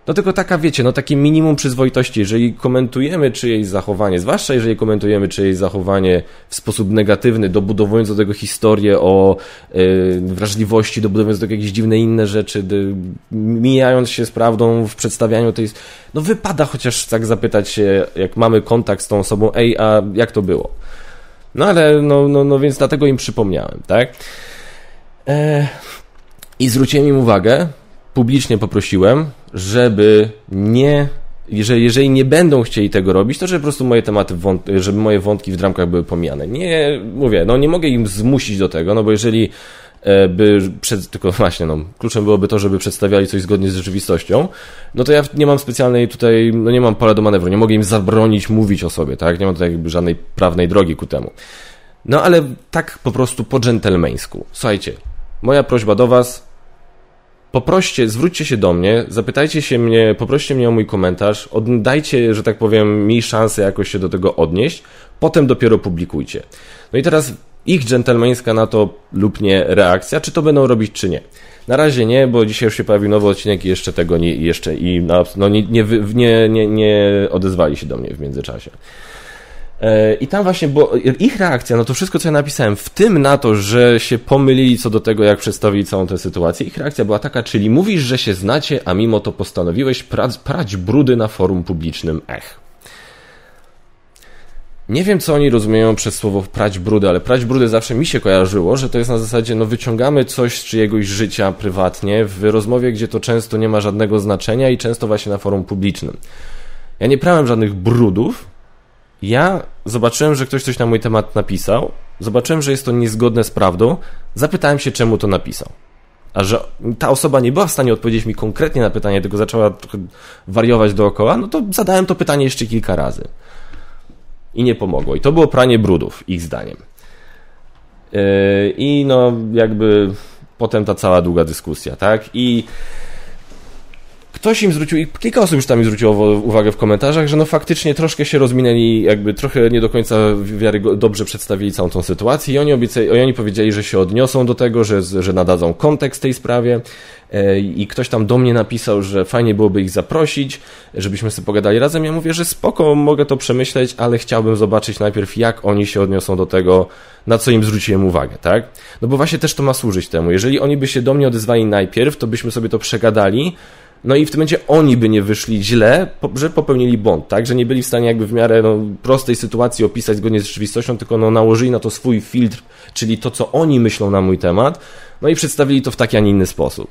No tylko taka, wiecie, no takie minimum przyzwoitości, jeżeli komentujemy czyjeś zachowanie, zwłaszcza jeżeli komentujemy czyjeś zachowanie w sposób negatywny, dobudowując do tego historię o yy, wrażliwości, dobudowując do tego jakieś dziwne inne rzeczy, mijając się z prawdą w przedstawianiu tej... No wypada chociaż tak zapytać się, jak mamy kontakt z tą osobą, ej, a jak to było? No ale, no, no, no więc dlatego im przypomniałem, tak? E, I zwróciłem im uwagę, publicznie poprosiłem, żeby nie że jeżeli nie będą chcieli tego robić, to żeby po prostu moje tematy, żeby moje wątki w dramkach były pomijane. Nie, mówię, no nie mogę im zmusić do tego, no bo jeżeli e, by, przed, tylko właśnie, no, kluczem byłoby to, żeby przedstawiali coś zgodnie z rzeczywistością, no to ja nie mam specjalnej tutaj, no nie mam pola do manewru, nie mogę im zabronić mówić o sobie, tak? Nie mam tutaj jakby żadnej prawnej drogi ku temu. No ale tak po prostu po dżentelmeńsku. Słuchajcie, moja prośba do was, poproście, zwróćcie się do mnie, zapytajcie się mnie, poproście mnie o mój komentarz, oddajcie, że tak powiem, mi szansę jakoś się do tego odnieść, potem dopiero publikujcie. No i teraz ich dżentelmeńska na to lub nie reakcja, czy to będą robić, czy nie. Na razie nie, bo dzisiaj już się pojawił nowy odcinek i jeszcze tego nie, jeszcze i no, nie, nie, nie, nie, nie odezwali się do mnie w międzyczasie. E, I tam właśnie, bo ich reakcja no to wszystko, co ja napisałem, w tym na to, że się pomylili co do tego, jak przedstawili całą tę sytuację, ich reakcja była taka, czyli mówisz, że się znacie, a mimo to postanowiłeś prać, prać brudy na forum publicznym. Ech. Nie wiem, co oni rozumieją przez słowo prać brudy, ale prać brudy zawsze mi się kojarzyło, że to jest na zasadzie, no wyciągamy coś z czyjegoś życia prywatnie w rozmowie, gdzie to często nie ma żadnego znaczenia i często właśnie na forum publicznym. Ja nie prałem żadnych brudów, ja zobaczyłem, że ktoś coś na mój temat napisał, zobaczyłem, że jest to niezgodne z prawdą, zapytałem się, czemu to napisał. A że ta osoba nie była w stanie odpowiedzieć mi konkretnie na pytanie, tylko zaczęła trochę wariować dookoła, no to zadałem to pytanie jeszcze kilka razy. I nie pomogło. I to było pranie brudów, ich zdaniem. Yy, I no, jakby potem ta cała długa dyskusja, tak? I ktoś im zwrócił, i kilka osób już tam mi zwróciło uwagę w komentarzach, że no faktycznie troszkę się rozminęli, jakby trochę nie do końca wiary dobrze przedstawili całą tą sytuację i oni, obiecali, oni powiedzieli, że się odniosą do tego, że, że nadadzą kontekst tej sprawie e, i ktoś tam do mnie napisał, że fajnie byłoby ich zaprosić, żebyśmy sobie pogadali razem. Ja mówię, że spoko, mogę to przemyśleć, ale chciałbym zobaczyć najpierw, jak oni się odniosą do tego, na co im zwróciłem uwagę, tak? No bo właśnie też to ma służyć temu. Jeżeli oni by się do mnie odezwali najpierw, to byśmy sobie to przegadali, no i w tym momencie oni by nie wyszli źle, że popełnili błąd, tak? Że nie byli w stanie jakby w miarę no, prostej sytuacji opisać zgodnie z rzeczywistością, tylko no, nałożyli na to swój filtr, czyli to, co oni myślą na mój temat, no i przedstawili to w taki, a nie inny sposób.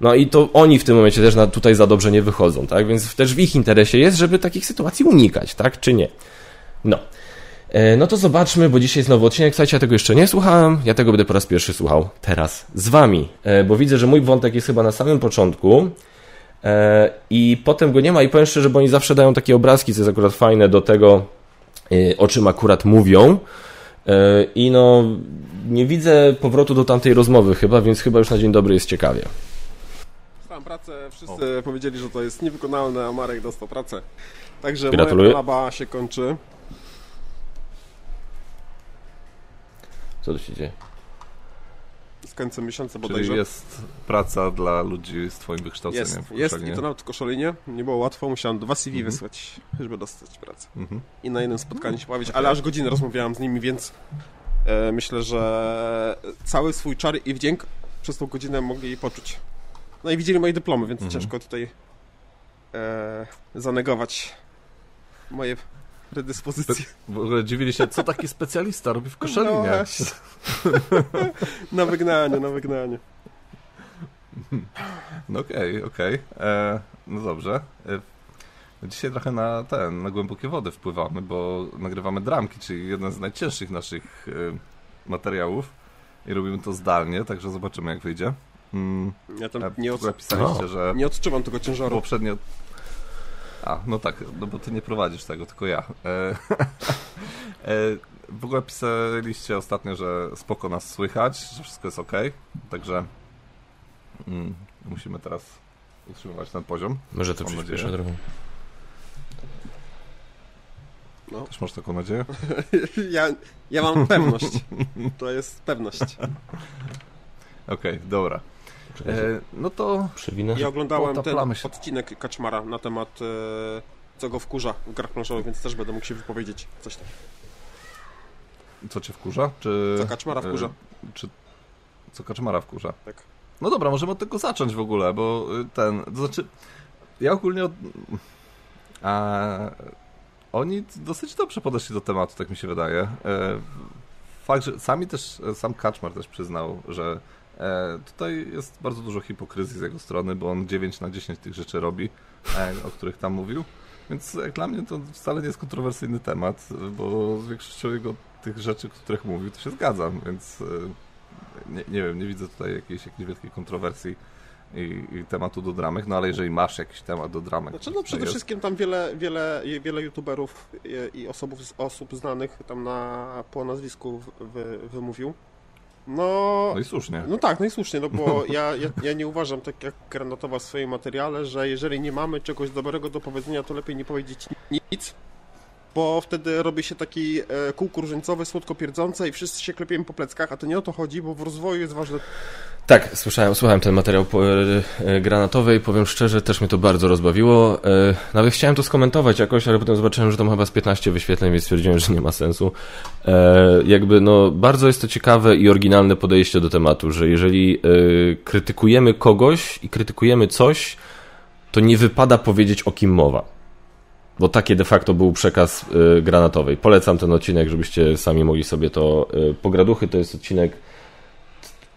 No i to oni w tym momencie też na, tutaj za dobrze nie wychodzą, tak? Więc też w ich interesie jest, żeby takich sytuacji unikać, tak? Czy nie? No. E, no to zobaczmy, bo dzisiaj jest nowy odcinek. Słuchajcie, ja tego jeszcze nie słuchałem. Ja tego będę po raz pierwszy słuchał teraz z wami, e, bo widzę, że mój wątek jest chyba na samym początku. E, I potem go nie ma i powiem szczerze, bo oni zawsze dają takie obrazki, co jest akurat fajne do tego, e, o czym akurat mówią. E, I no, nie widzę powrotu do tamtej rozmowy chyba, więc chyba już na dzień dobry jest ciekawie. Dostałem pracę, wszyscy o. powiedzieli, że to jest niewykonalne, a Marek dostał pracę. Także Gratuluję. moja kolaba się kończy. Co tu się dzieje? Z końcem miesiąca bodajże. Czyli jest praca dla ludzi z twoim wykształceniem. Jest, jest i to nawet w Koszalinie. Nie było łatwo, musiałem dwa CV mhm. wysłać, żeby dostać pracę. Mhm. I na jednym spotkaniu się pojawić, ale aż godzinę rozmawiałem z nimi, więc e, myślę, że cały swój czar i wdzięk przez tą godzinę mogli poczuć. No i widzieli moje dyplomy, więc mhm. ciężko tutaj e, zanegować moje predyspozycje. W ogóle dziwili się, co taki specjalista robi w koszalinie. No na wygnanie, na wygnanie. No okej, okay, okej. Okay. E, no dobrze. E, dzisiaj trochę na ten, na głębokie wody wpływamy, bo nagrywamy dramki, czyli jeden z najcięższych naszych e, materiałów i robimy to zdalnie, także zobaczymy jak wyjdzie. Mm, ja tam nie, od... no. że nie odczuwam tego ciężaru. Poprzednio a, no tak, no bo ty nie prowadzisz tego, tylko ja. E, e, w ogóle pisaliście ostatnio, że spoko nas słychać, że wszystko jest ok, także mm, musimy teraz utrzymywać ten poziom. Może to przyspieszy trochę. No. Też masz taką nadzieję? ja, ja mam pewność. To jest pewność. Okej, okay, dobra. E, no to... Przewinę. Ja oglądałem ten odcinek Kaczmara na temat e, co go wkurza w grach planszowych, więc też będę mógł się wypowiedzieć. Coś tam. Co cię wkurza? Czy... Co Kaczmara e, wkurza. E, czy... Co Kaczmara wkurza? Tak. No dobra, możemy od tego zacząć w ogóle, bo y, ten... To znaczy... Ja ogólnie od... A... oni dosyć dobrze podeszli do tematu, tak mi się wydaje. E, fakt, że sami też, sam Kaczmar też przyznał, że tutaj jest bardzo dużo hipokryzji z jego strony, bo on 9 na 10 tych rzeczy robi, e, o których tam mówił. Więc jak dla mnie to wcale nie jest kontrowersyjny temat, bo z większością jego tych rzeczy, o których mówił, to się zgadzam, więc nie, nie wiem, nie widzę tutaj jakiejś, jakiejś wielkiej kontrowersji i, i, tematu do dramek, no ale jeżeli masz jakiś temat do dramek... Znaczy no przede jest... wszystkim tam wiele, wiele, wiele youtuberów i osób, osób znanych tam na, po nazwisku wy, wymówił. No, no i słusznie. No tak, no i słusznie, no bo ja, ja, ja nie uważam, tak jak Granatowa w swoim materiale, że jeżeli nie mamy czegoś dobrego do powiedzenia, to lepiej nie powiedzieć nic, bo wtedy robi się taki e, różańcowe, słodko pierdzące i wszyscy się klepiemy po pleckach, a to nie o to chodzi, bo w rozwoju jest ważne tak, słyszałem, słuchałem ten materiał e, e, granatowy i powiem szczerze, też mnie to bardzo rozbawiło. E, nawet chciałem to skomentować jakoś, ale potem zobaczyłem, że tam chyba z 15 wyświetleń, więc stwierdziłem, że nie ma sensu. Jakby, no, bardzo jest to ciekawe i oryginalne podejście do tematu, że jeżeli krytykujemy kogoś i krytykujemy coś, to nie wypada powiedzieć o kim mowa. Bo taki de facto był przekaz granatowej. Polecam ten odcinek, żebyście sami mogli sobie to pograduchy. To jest odcinek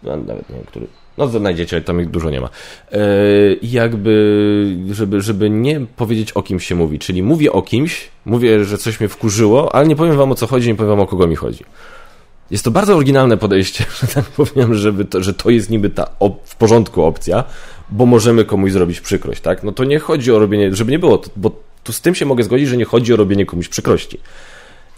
nawet nie wiem, który. No znajdziecie, tam ich dużo nie ma. E, jakby, żeby, żeby nie powiedzieć o kim się mówi, czyli mówię o kimś, mówię, że coś mnie wkurzyło, ale nie powiem wam o co chodzi, nie powiem wam o kogo mi chodzi. Jest to bardzo oryginalne podejście, że tak powiem, żeby to, że to jest niby ta w porządku opcja, bo możemy komuś zrobić przykrość, tak? No to nie chodzi o robienie, żeby nie było, bo tu z tym się mogę zgodzić, że nie chodzi o robienie komuś przykrości.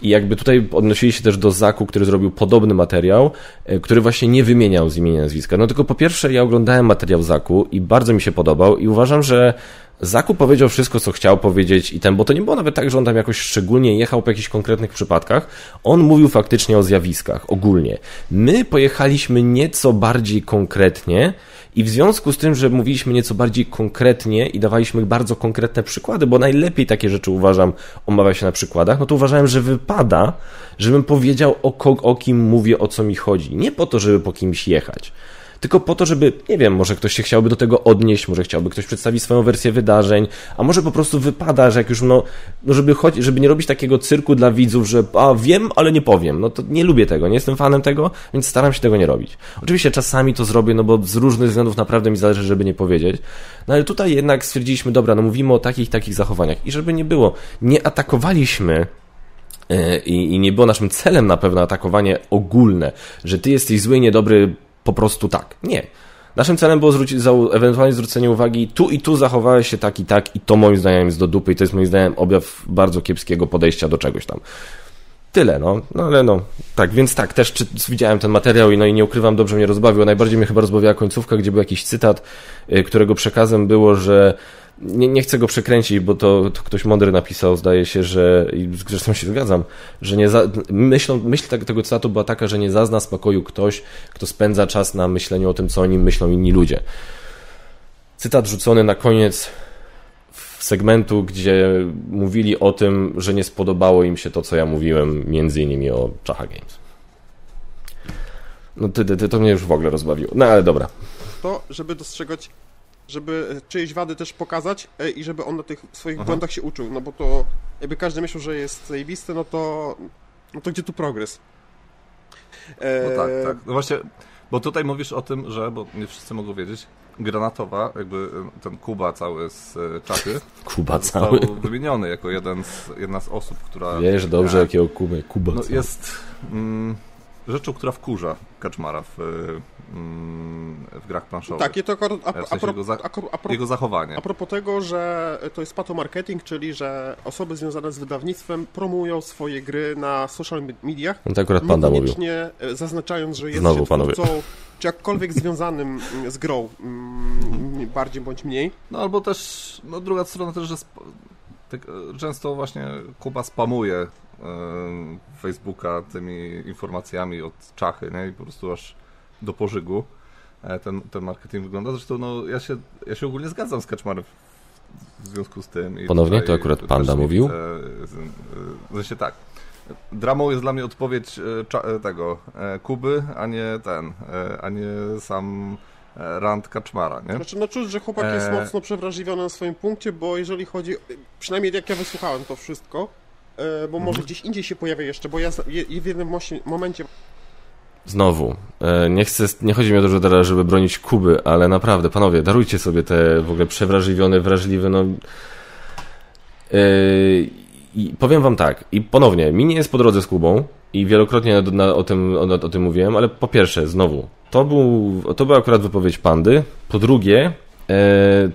I jakby tutaj odnosili się też do Zaku, który zrobił podobny materiał, e, który właśnie nie wymieniał z imienia nazwiska. No tylko po pierwsze ja oglądałem materiał Zaku i bardzo mi się podobał i uważam, że Zaku powiedział wszystko, co chciał powiedzieć i ten, bo to nie było nawet tak, że on tam jakoś szczególnie jechał po jakichś konkretnych przypadkach. On mówił faktycznie o zjawiskach, ogólnie. My pojechaliśmy nieco bardziej konkretnie, i w związku z tym, że mówiliśmy nieco bardziej konkretnie i dawaliśmy bardzo konkretne przykłady, bo najlepiej takie rzeczy uważam omawia się na przykładach, no to uważałem, że wypada, żebym powiedział o, o kim mówię, o co mi chodzi. Nie po to, żeby po kimś jechać tylko po to, żeby, nie wiem, może ktoś się chciałby do tego odnieść, może chciałby ktoś przedstawić swoją wersję wydarzeń, a może po prostu wypada, że jak już, no, no żeby, chodzi, żeby nie robić takiego cyrku dla widzów, że a wiem, ale nie powiem, no to nie lubię tego, nie jestem fanem tego, więc staram się tego nie robić. Oczywiście czasami to zrobię, no bo z różnych względów naprawdę mi zależy, żeby nie powiedzieć, no ale tutaj jednak stwierdziliśmy, dobra, no mówimy o takich, takich zachowaniach. I żeby nie było, nie atakowaliśmy e, i, i nie było naszym celem na pewno atakowanie ogólne, że ty jesteś zły, niedobry, po prostu tak. Nie. Naszym celem było zwrócić, ewentualnie zwrócenie uwagi, tu i tu zachowałeś się tak i tak, i to moim zdaniem jest do dupy, i to jest moim zdaniem objaw bardzo kiepskiego podejścia do czegoś tam. Tyle, no. No ale no, tak, więc tak, też czy, widziałem ten materiał i no i nie ukrywam, dobrze mnie rozbawił. Najbardziej mnie chyba rozbawiła końcówka, gdzie był jakiś cytat, y, którego przekazem było, że nie, nie chcę go przekręcić, bo to, to, ktoś mądry napisał, zdaje się, że, i zresztą się zgadzam, że nie za, myśl, myśl tego cytatu była taka, że nie zazna spokoju ktoś, kto spędza czas na myśleniu o tym, co o nim myślą inni ludzie. Cytat rzucony na koniec segmentu, gdzie mówili o tym, że nie spodobało im się to, co ja mówiłem, między innymi o Czacha Games. No ty, ty, ty, to mnie już w ogóle rozbawiło. No ale dobra. To, żeby dostrzegać żeby czyjeś wady też pokazać e, i żeby on na tych swoich Aha. błędach się uczył, no bo to jakby każdy myślał, że jest zajebisty, no to, no to gdzie tu progres? E... No tak, tak. No właśnie, bo tutaj mówisz o tym, że, bo nie wszyscy mogą wiedzieć, Granatowa, jakby e, ten Kuba cały z e, czaty. Kuba cały. Wymieniony jako jeden z, jedna z osób, która... Wiesz dobrze, ja, jakiego Kuby, Kuba no, Jest... Mm, rzeczą, która wkurza Kaczmara w, mm, w grach planszowych. Tak, i to a, w sensie jego, za, a, jego zachowanie. A propos tego, że to jest patomarketing, czyli że osoby związane z wydawnictwem promują swoje gry na social mediach. No to akurat Panda mówił. E, zaznaczając, że jest Znowu, się twórcą, czy jakkolwiek związanym z grą, mm, bardziej bądź mniej. No albo też, no druga strona też, że tak, e, często właśnie Kuba spamuje Facebooka tymi informacjami od czachy, nie? I po prostu aż do pożygu e, ten, ten marketing wygląda. Zresztą no, ja, się, ja się ogólnie zgadzam z Kaczmarem w związku z tym. Ponownie? to akurat Panda mówił? W sensie tak. Dramą jest dla mnie odpowiedź e, e, tego Kuby, a nie ten, a nie sam rant Kaczmara, nie? Znaczy, no czuć, że chłopak jest mocno przewrażliwiony na swoim punkcie, bo jeżeli chodzi, przynajmniej jak ja wysłuchałem to wszystko, e, bo może gdzieś indziej się pojawia jeszcze, bo ja w jednym momencie Znowu, e, nie chcę, nie chodzi mi o to, że żeby bronić Kuby, ale naprawdę, panowie, darujcie sobie te w ogóle przewrażliwione, wrażliwe, no... Yy, I powiem wam tak, i ponownie, mi nie jest po drodze z Kubą i wielokrotnie na, na, o, tym, o, o, tym mówiłem, ale po pierwsze, znowu, to, był, to była akurat wypowiedź Pandy, po drugie,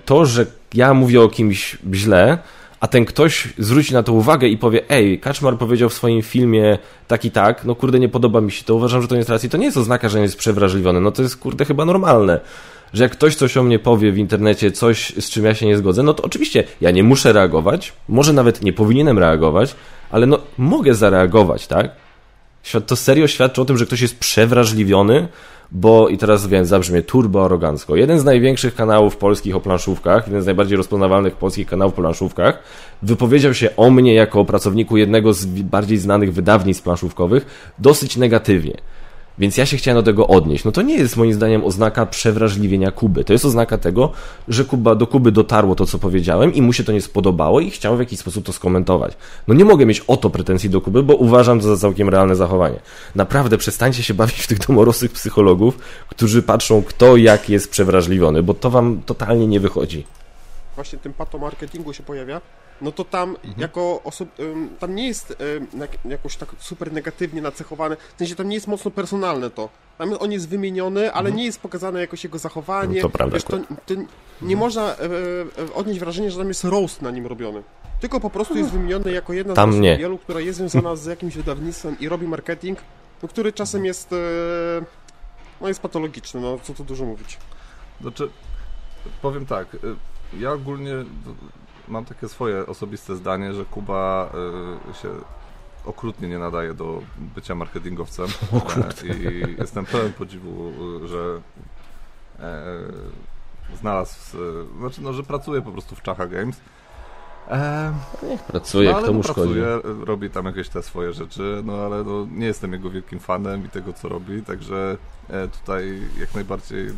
to, że ja mówię o kimś źle, a ten ktoś zwróci na to uwagę i powie, ej, Kaczmar powiedział w swoim filmie tak i tak, no kurde, nie podoba mi się to, uważam, że to nie jest racji, to nie jest oznaka, że jest przewrażliwiony, no to jest kurde chyba normalne. Że jak ktoś coś o mnie powie w internecie, coś z czym ja się nie zgodzę, no to oczywiście ja nie muszę reagować, może nawet nie powinienem reagować, ale no mogę zareagować, tak? To serio świadczy o tym, że ktoś jest przewrażliwiony, bo i teraz wiem, zabrzmie turbo arogancko. Jeden z największych kanałów polskich o planszówkach, jeden z najbardziej rozpoznawalnych polskich kanałów o planszówkach, wypowiedział się o mnie jako pracowniku jednego z bardziej znanych wydawnictw planszówkowych dosyć negatywnie. Więc ja się chciałem do tego odnieść. No to nie jest moim zdaniem oznaka przewrażliwienia Kuby. To jest oznaka tego, że Kuba, do Kuby dotarło to, co powiedziałem i mu się to nie spodobało i chciał w jakiś sposób to skomentować. No nie mogę mieć o to pretensji do Kuby, bo uważam to za całkiem realne zachowanie. Naprawdę przestańcie się bawić w tych domorosłych psychologów, którzy patrzą kto jak jest przewrażliwiony, bo to wam totalnie nie wychodzi. Właśnie tym patomarketingu się pojawia, no to tam mhm. jako osob... tam nie jest jakoś tak super negatywnie nacechowane, w sensie tam nie jest mocno personalne to. Tam on jest wymieniony, ale mhm. nie jest pokazane jakoś jego zachowanie. No to prawda. Wiesz, to, to nie mhm. można e, e, odnieść wrażenia, że tam jest roast na nim robiony. Tylko po prostu jest wymieniony jako jedna tam z nie. wielu, która jest związana z jakimś wydawnictwem i robi marketing, no, który czasem jest e, no jest patologiczny, no co tu dużo mówić. Znaczy, powiem tak, ja ogólnie mam takie swoje osobiste zdanie, że Kuba y, się okrutnie nie nadaje do bycia marketingowcem e, i jestem pełen podziwu, y, że e, znalazł, znaczy no, że pracuje po prostu w Czacha Games. E, Niech pracuje, no, kto mu pracuje, szkodzi. robi tam jakieś te swoje rzeczy, no ale no, nie jestem jego wielkim fanem i tego, co robi, także e, tutaj jak najbardziej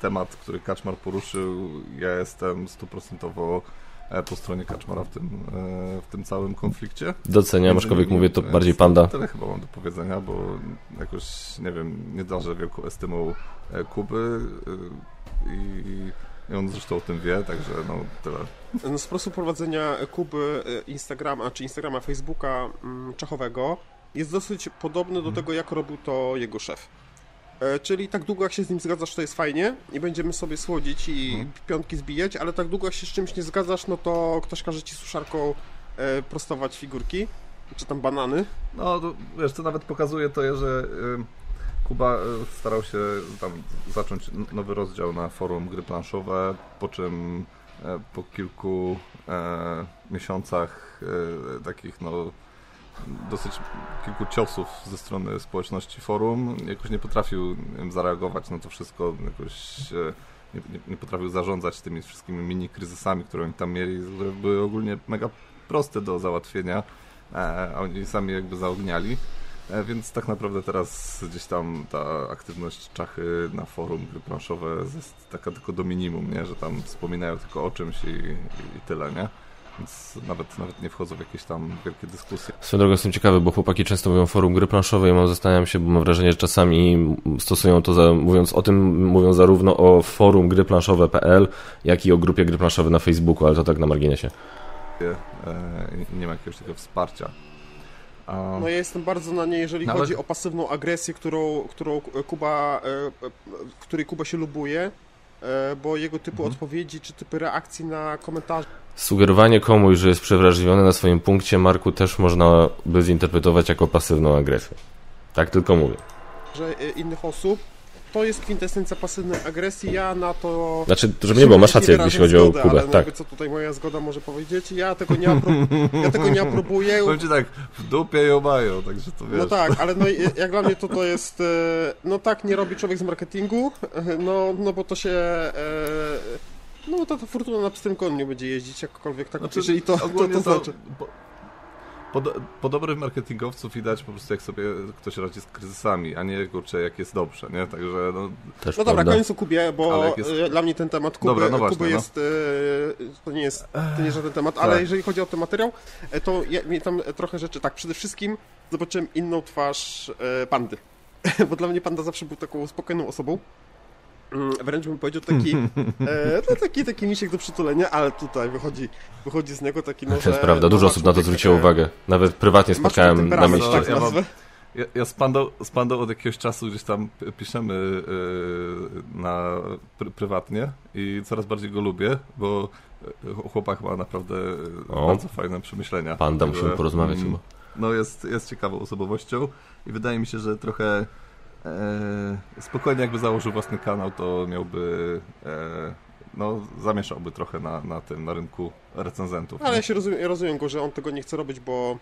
temat, który Kaczmar poruszył, ja jestem stuprocentowo po stronie Kaczmara w tym, e, w tym całym konflikcie. Doceniam, aczkolwiek mówię to bardziej panda. Tyle chyba mam do powiedzenia, bo jakoś, nie wiem, nie darzę wielką estymą e, Kuby i i on zresztą o tym wie, także no tyle. No, sposób prowadzenia Kuby Instagrama, czy Instagrama, Facebooka mm, czachowego jest dosyć podobny do hmm. tego, jak robił to jego szef. E, czyli tak długo jak się z nim zgadzasz, to jest fajnie i będziemy sobie słodzić i hmm. piątki zbijać, ale tak długo jak się z czymś nie zgadzasz, no to ktoś każe ci suszarką e, prostować figurki, czy tam banany. No, to, wiesz, to nawet pokazuje to, że Kuba e, starał się tam zacząć nowy rozdział na forum gry planszowe, po czym po kilku miesiącach takich, no dosyć kilku ciosów ze strony społeczności forum. Jakoś nie potrafił zareagować na to wszystko, jakoś e, nie, nie, nie potrafił zarządzać tymi wszystkimi mini kryzysami, które oni tam mieli, które były ogólnie mega proste do załatwienia, e, a oni sami jakby zaogniali. E, więc tak naprawdę teraz gdzieś tam ta aktywność czachy na forum gry planszowe jest taka tylko do minimum, nie? że tam wspominają tylko o czymś i, i, i tyle, nie? Więc nawet, nawet nie wchodzą w jakieś tam wielkie dyskusje. Swoją drogą jestem ciekawy, bo chłopaki często mówią forum gry planszowej, mam zastanawiam się, bo mam wrażenie, że czasami stosują to, za, mówiąc o tym, mówią zarówno o forum gry planszowe.pl, jak i o grupie gry planszowe na Facebooku, ale to tak na marginesie. Nie, nie ma jakiegoś takiego wsparcia. No ja jestem bardzo na nie, jeżeli Nawet... chodzi o pasywną agresję, którą, którą Kuba, e, e, której Kuba się lubuje, bo jego typu mhm. odpowiedzi czy typy reakcji na komentarze Sugerowanie komuś, że jest przewrażliwiony na swoim punkcie, Marku, też można by zinterpretować jako pasywną agresję. Tak tylko mówię. Że innych osób to jest kwintesencja pasywnej agresji, ja na to... Znaczy, żeby nie było, masz rację, jeśli chodzi o Kubę. Ale tak. co tutaj moja zgoda może powiedzieć, ja tego nie, apro... ja tego nie aprobuję. Powiem ci tak, w dupie ją mają, także to wiesz. No tak, ale no, jak dla mnie to to jest, e, no tak nie robi człowiek z marketingu, no, no bo to się... E, no to ta fortuna na pstrym koniu nie będzie jeździć, jakkolwiek tak, znaczy, jeżeli to, to, to, to znaczy. Po, po, po dobrym marketingowcu widać po prostu jak sobie ktoś radzi z kryzysami, a nie kurczę jak jest dobrze, nie? Także no... Też no dobra, koniec o Kubie, bo jest... E, dla mnie ten temat Kuby, dobra, no właśnie, Kuby no. jest, no. to nie jest, to nie jest żaden temat, ale tak. jeżeli chodzi o ten materiał, e, to ja, mi tam trochę rzeczy, tak, przede wszystkim zobaczyłem inną twarz pandy, bo dla mnie panda zawsze był taką spokojną osobą, wręcz bym powiedział taki, e, no taki, taki misiek do przytulenia, ale tutaj wychodzi, wychodzi z niego taki, no, To jest prawda, dużo osób na to zwróciło e, uwagę. Nawet prywatnie spotkałem na mieście. Tak ja, mam, ja, ja z, pandą, z pandą od jakiegoś czasu gdzieś tam piszemy yy, na pr prywatnie i coraz bardziej go lubię, bo e, chłopak ma naprawdę o, bardzo fajne przemyślenia. Panda, musimy porozmawiać mm, chyba. No jest, jest ciekawą osobowością i wydaje mi się, że trochę E, spokojnie jakby założył własny kanał, to miałby e, no, zamieszałby trochę na, na tym, na rynku recenzentów. Ale ja się rozumiem, ja rozumiem go, że on tego nie chce robić, bo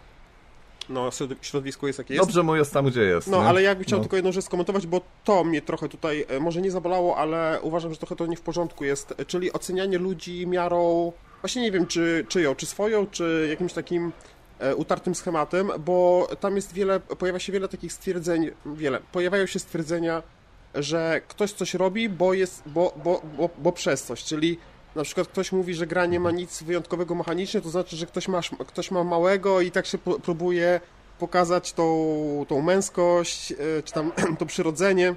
no, środowisko jest jakie jest. Dobrze mu jest tam, gdzie jest. No, nie? ale jakby chciał no. tylko jedną rzecz skomentować, bo to mnie trochę tutaj, e, może nie zabolało, ale uważam, że trochę to nie w porządku jest, czyli ocenianie ludzi miarą, właśnie nie wiem, czy czyją, czy swoją, czy jakimś takim E, utartym schematem, bo tam jest wiele, pojawia się wiele takich stwierdzeń, wiele, pojawiają się stwierdzenia, że ktoś coś robi, bo jest, bo, bo, bo, bo przez coś, czyli na przykład ktoś mówi, że gra nie ma nic wyjątkowego mechanicznie, to znaczy, że ktoś ma, ktoś ma małego i tak się próbuje pokazać tą, tą męskość, e, czy tam to przyrodzenie.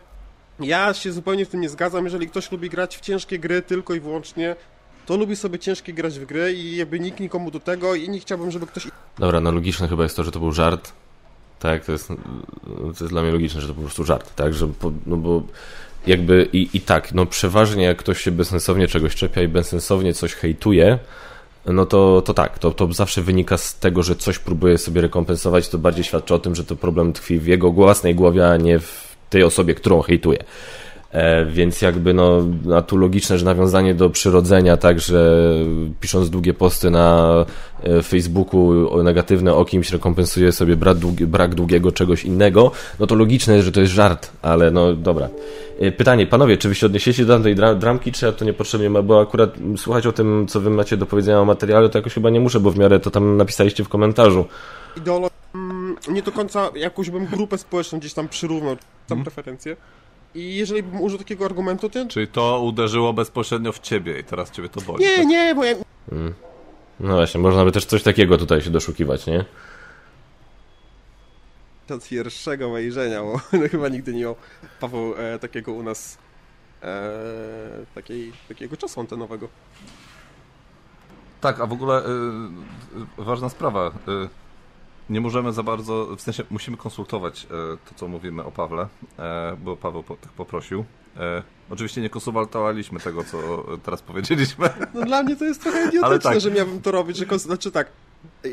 Ja się zupełnie w tym nie zgadzam, jeżeli ktoś lubi grać w ciężkie gry tylko i wyłącznie to lubi sobie ciężkie grać w gry i jakby nikt nikomu do tego i nie chciałbym, żeby ktoś... Dobra, no logiczne chyba jest to, że to był żart. Tak, to jest, to jest dla mnie logiczne, że to po prostu żart, tak, że po, no bo jakby i, i tak, no przeważnie jak ktoś się bezsensownie czegoś czepia i bezsensownie coś hejtuje, no to, to tak, to, to zawsze wynika z tego, że coś próbuje sobie rekompensować, to bardziej świadczy o tym, że to problem tkwi w jego własnej głowie, a nie w tej osobie, którą hejtuje. E, więc jakby no, a tu logiczne, że nawiązanie do przyrodzenia, tak, że pisząc długie posty na e, Facebooku negatywne o kimś rekompensuje sobie brak, długi, brak długiego czegoś innego, no to logiczne jest, że to jest żart, ale no dobra. E, pytanie, panowie, czy wy się odniesiecie do tej dramki, czy ja to niepotrzebnie bo akurat słuchać o tym, co wy macie do powiedzenia o materiale, to jakoś chyba nie muszę, bo w miarę to tam napisaliście w komentarzu. Ideolo... Mm, nie do końca jakąś bym grupę społeczną gdzieś tam przyrównał, tam hmm. preferencje. I jeżeli bym użył takiego argumentu, to... Czyli to uderzyło bezpośrednio w ciebie i teraz ciebie to boli. Nie, tak? nie, bo ja... Hmm. No właśnie, można by też coś takiego tutaj się doszukiwać, nie? Od pierwszego wejrzenia, bo chyba nigdy nie miał Paweł e, takiego u nas e, takiej, takiego czasu antenowego. Tak, a w ogóle e, ważna sprawa. E, nie możemy za bardzo, w sensie musimy konsultować e, to, co mówimy o Pawle, e, bo Paweł po, tak poprosił. E, oczywiście nie konsultowaliśmy tego, co teraz powiedzieliśmy. No dla mnie to jest trochę idiotyczne, tak. że miałbym to robić, że kons- znaczy tak,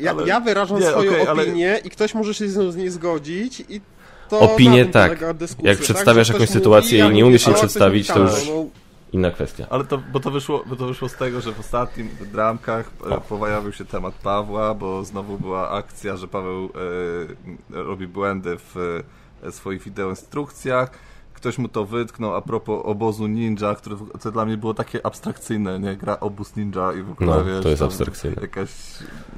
ja, ale... ja wyrażam nie, swoją okay, opinię ale... i ktoś może się z nią nie zgodzić i to Opinię tak. Jak tak, przedstawiasz jakąś sytuację mówi, i nie umiesz jej przedstawić, to już... No, inna kwestia. Ale to, bo to wyszło, bo to wyszło z tego, że w ostatnim dramkach e, pojawił się temat Pawła, bo znowu była akcja, że Paweł e, robi błędy w e, swoich wideoinstrukcjach ktoś mu to wytknął a propos obozu ninja, które co dla mnie było takie abstrakcyjne, nie? Gra obóz ninja i w ogóle, no, wiesz, to jest abstrakcyjne. jakaś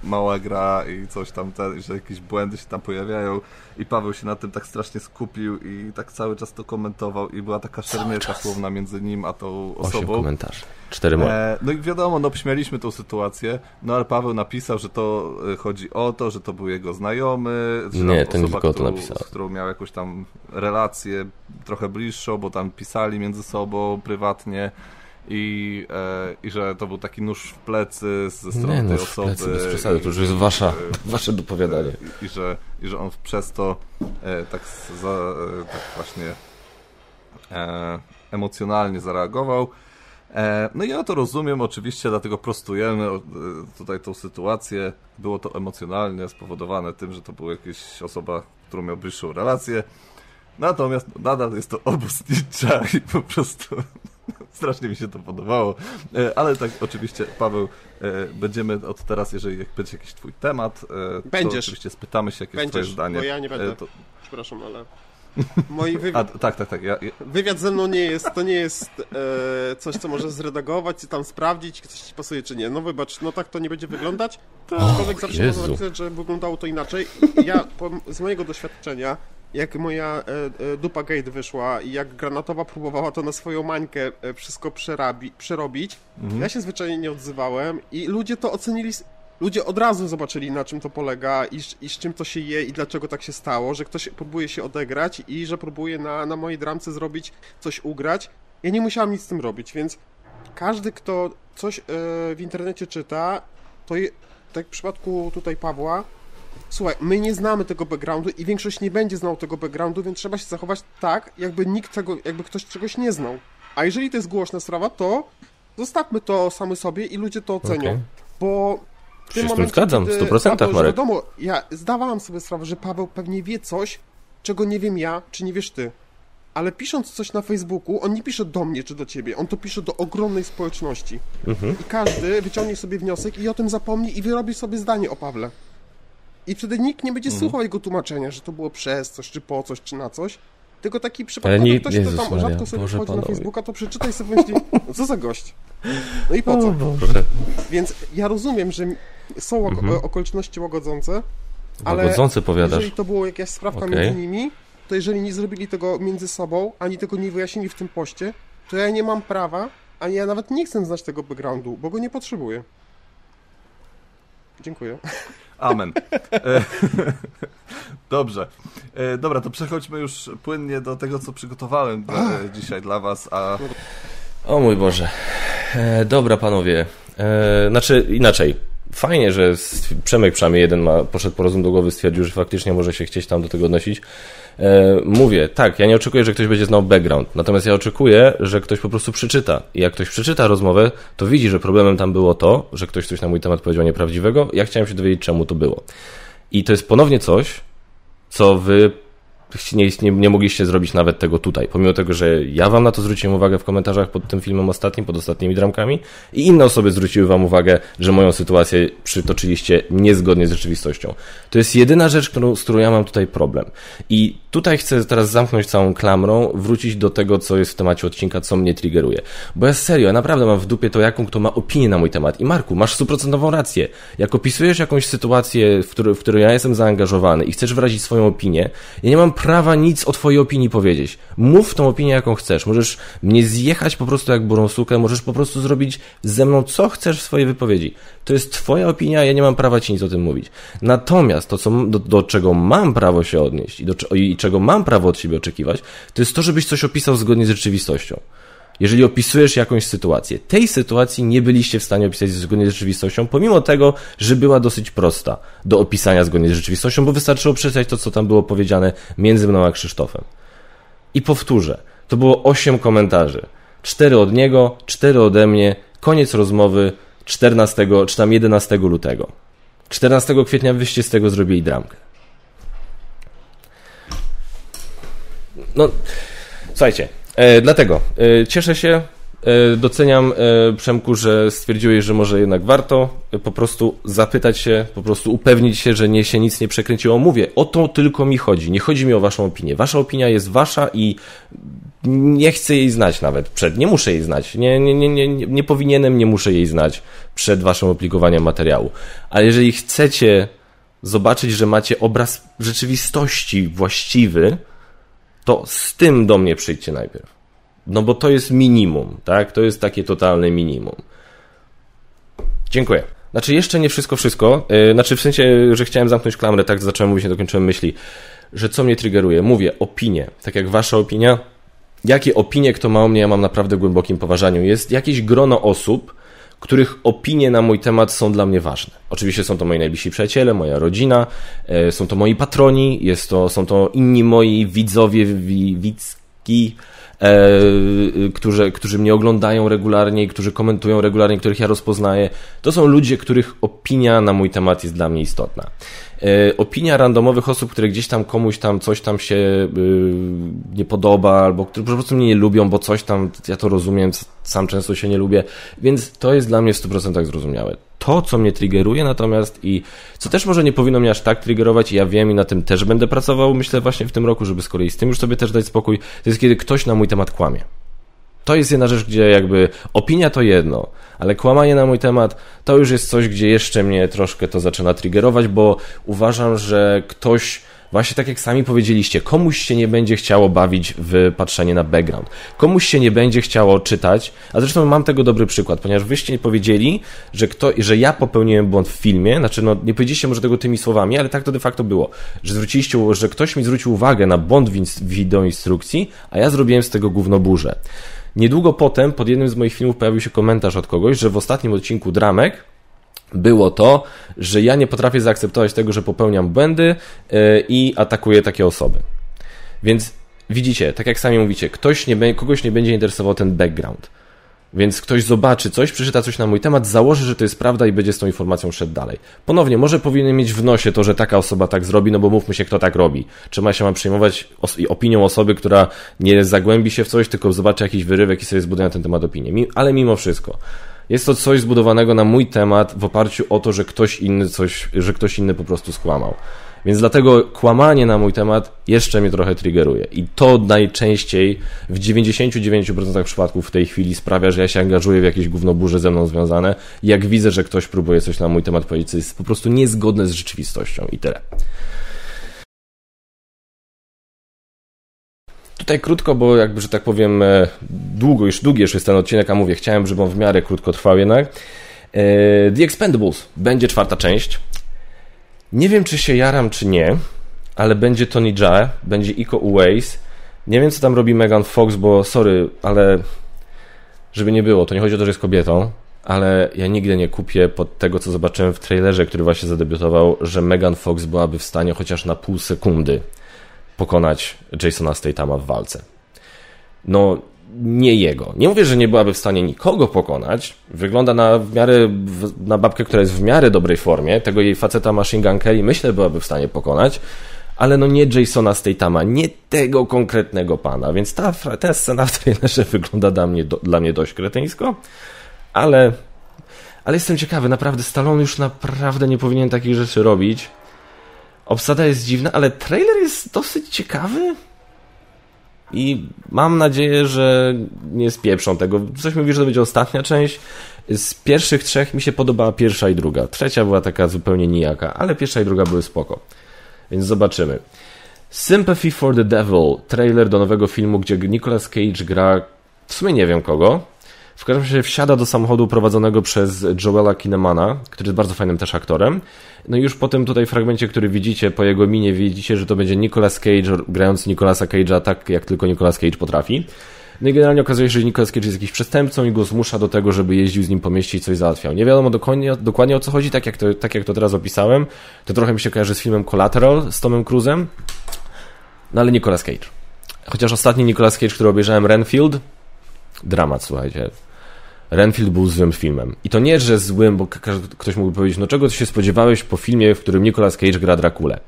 mała gra i coś tam, te, że jakieś błędy się tam pojawiają i Paweł się na tym tak strasznie skupił i tak cały czas to komentował i była taka szermierka słowna między nim a tą osobą. Osiem komentarzy. Cztery moje. E, no i wiadomo, no śmialiśmy tą sytuację, no ale Paweł napisał, że to e, chodzi o to, że to był jego znajomy, że Nie, ten osoba, którą, to napisał. z którą miał jakąś tam relację trochę bliższą, bo tam pisali między sobą prywatnie i, e, i że to był taki nóż w plecy ze strony nie, tej osoby. Plecy, bez przesady, to już jest wasza, wasze dopowiadanie. I, i, że, I że on przez to e, tak, za, e, tak właśnie e, emocjonalnie zareagował. E, no ja to rozumiem, oczywiście, dlatego prostujemy e, tutaj tą sytuację. Było to emocjonalnie spowodowane tym, że to była jakaś osoba, którą miał bliższą relację. Natomiast nadal jest to obóz ninja i po prostu strasznie mi się to podobało. E, ale tak, oczywiście, Paweł, będziemy od teraz, jeżeli będzie jakiś twój temat, Będziesz. to oczywiście spytamy się, jakie Będziesz, jest twoje zdanie. bo ja nie będę. To... Przepraszam, ale... Moi wywiad... A, tak, tak, tak. Ja, ja... Wywiad ze mną nie jest, to nie jest e, coś, co możesz zredagować i tam sprawdzić, coś ci pasuje czy nie. No wybacz, no tak to nie będzie wyglądać. Aczkolwiek zawsze można napisać, że wyglądało to inaczej. Ja z mojego doświadczenia jak moja e, e, dupa gate wyszła i jak Granatowa próbowała to na swoją mańkę e, wszystko przerabi, przerobić, mhm. ja się zwyczajnie nie odzywałem i ludzie to ocenili ludzie od razu zobaczyli, na czym to polega i, i, z czym to się je i dlaczego tak się stało, że ktoś próbuje się odegrać i że próbuje na, na mojej dramce zrobić coś ugrać. Ja nie musiałem nic z tym robić, więc każdy, kto coś w internecie czyta, to je, tak w przypadku tutaj Pawła, Słuchaj, my nie znamy tego backgroundu i większość nie będzie znał tego backgroundu, więc trzeba się zachować tak, jakby nikt tego, jakby ktoś czegoś nie znał. A jeżeli to jest głośna sprawa, to zostawmy to sami sobie i ludzie to ocenią. Okay. Bo w tym momencie, zgadzam, w 100% Paweł, Marek. Wiadomo, ja zdawałam sobie sprawę, że Paweł pewnie wie coś, czego nie wiem ja, czy nie wiesz ty. Ale pisząc coś na Facebooku, on nie pisze do mnie czy do ciebie, on to pisze do ogromnej społeczności. Mhm. I każdy wyciągnie sobie wniosek i o tym zapomni i wyrobi sobie zdanie o Pawle. I wtedy nikt nie będzie mhm. słuchał jego tłumaczenia, że to było przez coś, czy po coś, czy na coś. Tylko taki przypadek, nie, ktoś, Jezus kto tam Maria, rzadko sobie Boże wchodzi panowie. na Facebooka, to przeczytaj sobie myśli, no co za gość. No i po co? Więc ja rozumiem, że są mhm. okoliczności łagodzące, ale łagodzące, powiadasz. jeżeli to było jakaś sprawka okay. między nimi, to jeżeli nie zrobili tego między sobą, ani tego nie wyjaśnili w tym poście, to ja nie mam prawa, ani ja nawet nie chcę znać tego backgroundu, bo go nie potrzebuję. Dziękuję. Amen. E, dobrze. E, dobra, to przechodźmy już płynnie do tego, co przygotowałem e, dzisiaj dla was, a... O mój Boże. dobra, panowie. znaczy, inaczej fajnie, że Przemek przynajmniej jeden ma, poszedł po rozum do głowy, stwierdził, że faktycznie może się chcieć tam do tego odnosić. E, mówię, tak, ja nie oczekuję, że ktoś będzie znał background, natomiast ja oczekuję, że ktoś po prostu przeczyta. I jak ktoś przeczyta rozmowę, to widzi, że problemem tam było to, że ktoś coś na mój temat powiedział nieprawdziwego. Ja chciałem się dowiedzieć, czemu to było. I to jest ponownie coś, co wy nie, nie, nie mogliście zrobić nawet tego tutaj. Pomimo tego, że ja wam na to zwróciłem uwagę w komentarzach pod tym filmem ostatnim, pod ostatnimi dramkami i inne osoby zwróciły wam uwagę, że moją sytuację przytoczyliście niezgodnie z rzeczywistością. To jest jedyna rzecz, którą, z którą ja mam tutaj problem. I tutaj chcę teraz zamknąć całą klamrą, wrócić do tego, co jest w temacie odcinka, co mnie triggeruje. Bo ja serio, ja naprawdę mam w dupie to, jaką kto ma opinię na mój temat. I Marku, masz stuprocentową rację. Jak opisujesz jakąś sytuację, w, który, w której ja jestem zaangażowany i chcesz wyrazić swoją opinię, ja nie mam prawa nic o twojej opinii powiedzieć. Mów tą opinię, jaką chcesz. Możesz mnie zjechać po prostu jak burą sukę, możesz po prostu zrobić ze mną, co chcesz w swojej wypowiedzi. To jest twoja opinia, ja nie mam prawa ci nic o tym mówić. Natomiast to, co, do, do czego mam prawo się odnieść i, do, i czego mam prawo od siebie oczekiwać, to jest to, żebyś coś opisał zgodnie z rzeczywistością. Jeżeli opisujesz jakąś sytuację, tej sytuacji nie byliście w stanie opisać zgodnie z rzeczywistością, pomimo tego, że była dosyć prosta do opisania zgodnie z rzeczywistością, bo wystarczyło przeczytać to, co tam było powiedziane między mną a Krzysztofem. I powtórzę, to było 8 komentarzy. 4 od niego, 4 ode mnie, koniec rozmowy 14 czy tam 11 lutego. 14 kwietnia wyście z tego zrobili dramkę. No, słuchajcie, E, dlatego e, cieszę się, e, doceniam Przemku, że stwierdziłeś, że może jednak warto po prostu zapytać się, po prostu upewnić się, że nie się nic nie przekręciło. Mówię, o to tylko mi chodzi. Nie chodzi mi o waszą opinię. Wasza opinia jest wasza i nie chcę jej znać nawet przed, nie muszę jej znać, nie, nie, nie, nie, nie powinienem, nie muszę jej znać przed waszym opublikowaniem materiału. Ale jeżeli chcecie zobaczyć, że macie obraz rzeczywistości właściwy, to z tym do mnie przyjdźcie najpierw. No bo to jest minimum, tak? To jest takie totalne minimum. Dziękuję. Znaczy, jeszcze nie wszystko, wszystko. Yy, znaczy, w sensie, że chciałem zamknąć klamrę, tak zacząłem mówić, nie dokończyłem myśli. Że co mnie triggeruje? Mówię, opinie. Tak jak wasza opinia. Jakie opinie kto ma o mnie, ja mam naprawdę głębokim poważaniu. Jest jakieś grono osób, których opinie na mój temat są dla mnie ważne. Oczywiście są to moi najbliżsi przyjaciele, moja rodzina, e, są to moi patroni, jest to, są to inni moi widzowie, widzki, e, którzy, którzy mnie oglądają regularnie, którzy komentują regularnie, których ja rozpoznaję. To są ludzie, których opinia na mój temat jest dla mnie istotna. E, opinia randomowych osób, które gdzieś tam komuś tam coś tam się y, nie podoba, albo które po prostu mnie nie lubią, bo coś tam, ja to rozumiem, sam często się nie lubię, więc to jest dla mnie w 100% zrozumiałe. to, co mnie triggeruje, natomiast i co też może nie powinno mnie aż tak triggerować, i ja wiem i na tym też będę pracował, myślę właśnie w tym roku, żeby z kolei z tym już sobie też dać spokój, to jest kiedy ktoś na mój temat kłamie. To jest jedna rzecz, gdzie jakby opinia to jedno, ale kłamanie na mój temat to już jest coś, gdzie jeszcze mnie troszkę to zaczyna triggerować, bo uważam, że ktoś Właśnie tak jak sami powiedzieliście, komuś się nie będzie chciało bawić w patrzenie na background. Komuś się nie będzie chciało czytać, a zresztą mam tego dobry przykład, ponieważ wyście powiedzieli, że, kto, że ja popełniłem błąd w filmie, znaczy no nie powiedzieliście może tego tymi słowami, ale tak to de facto było, że zwróciliście, że ktoś mi zwrócił uwagę na błąd w wideoinstrukcji, a ja zrobiłem z tego gówno burzę. Niedługo potem pod jednym z moich filmów pojawił się komentarz od kogoś, że w ostatnim odcinku Dramek było to, że ja nie potrafię zaakceptować tego, że popełniam błędy e, i atakuję takie osoby. Więc widzicie, tak jak sami mówicie, ktoś nie, kogoś nie będzie interesował ten background. Więc ktoś zobaczy coś, przeczyta coś na mój temat, założy, że to jest prawda i będzie z tą informacją szedł dalej. Ponownie, może powinien mieć w nosie to, że taka osoba tak zrobi, no bo mówmy się, kto tak robi. Czy ma się ma przejmować opinią osoby, która nie zagłębi się w coś, tylko zobaczy jakiś wyrywek i sobie zbuduje na ten temat opinię. Ale mimo wszystko. Jest to coś zbudowanego na mój temat w oparciu o to, że ktoś inny coś, że ktoś inny po prostu skłamał. Więc dlatego kłamanie na mój temat jeszcze mnie trochę triggeruje. I to najczęściej w 99% przypadków w tej chwili sprawia, że ja się angażuję w jakieś gównoburze ze mną związane, jak widzę, że ktoś próbuje coś na mój temat powiedzieć, co jest po prostu niezgodne z rzeczywistością i tyle. Tutaj krótko, bo jakby, że tak powiem, e, długo już, długi już jest ten odcinek, a mówię, chciałem, żeby on w miarę krótko trwał jednak. E, The Expendables będzie czwarta część. Nie wiem, czy się jaram, czy nie, ale będzie Tony Jaa, będzie Iko Uwais. Nie wiem, co tam robi Megan Fox, bo sorry, ale żeby nie było, to nie chodzi o to, że jest kobietą, ale ja nigdy nie kupię pod tego, co zobaczyłem w trailerze, który właśnie zadebiutował, że Megan Fox byłaby w stanie chociaż na pół sekundy pokonać Jasona Statama w walce. No, nie jego. Nie mówię, że nie byłaby w stanie nikogo pokonać. Wygląda na w miarę, na babkę, która jest w miarę dobrej formie. Tego jej faceta Machine Gun Kelly myślę byłaby w stanie pokonać. Ale no nie Jasona Statama, nie tego konkretnego pana. Więc ta, ta scena w trailerze wygląda dla mnie, do, dla mnie dość kretyńsko. Ale, ale jestem ciekawy, naprawdę Stallone już naprawdę nie powinien takich rzeczy robić. Obsada jest dziwna, ale trailer jest dosyć ciekawy. I mam nadzieję, że nie spieprzą tego. Coś mówi, że to będzie ostatnia część. Z pierwszych trzech mi się podobała pierwsza i druga. Trzecia była taka zupełnie nijaka, ale pierwsza i druga były spoko. Więc zobaczymy. Sympathy for the Devil, trailer do nowego filmu, gdzie Nicolas Cage gra w sumie nie wiem kogo. W każdym razie wsiada do samochodu prowadzonego przez Joela Kinemana, który jest bardzo fajnym też aktorem. No i już po tym tutaj fragmencie, który widzicie, po jego minie widzicie, że to będzie Nicolas Cage grając Nicolasa Cage'a tak, jak tylko Nicolas Cage potrafi. No i generalnie okazuje się, że Nicolas Cage jest jakiś przestępcą i go zmusza do tego, żeby jeździł z nim po mieście i coś załatwiał. Nie wiadomo dokładnie, dokładnie o co chodzi, tak jak, to, tak jak to teraz opisałem. To trochę mi się kojarzy z filmem Collateral z Tomem Cruzem. No ale Nicolas Cage. Chociaż ostatni Nicolas Cage, który obejrzałem, Renfield, dramat, słuchajcie. Renfield był złym filmem. I to nie, że złym, bo ktoś mógłby powiedzieć, no czego się spodziewałeś po filmie, w którym Nicolas Cage gra Drakulę?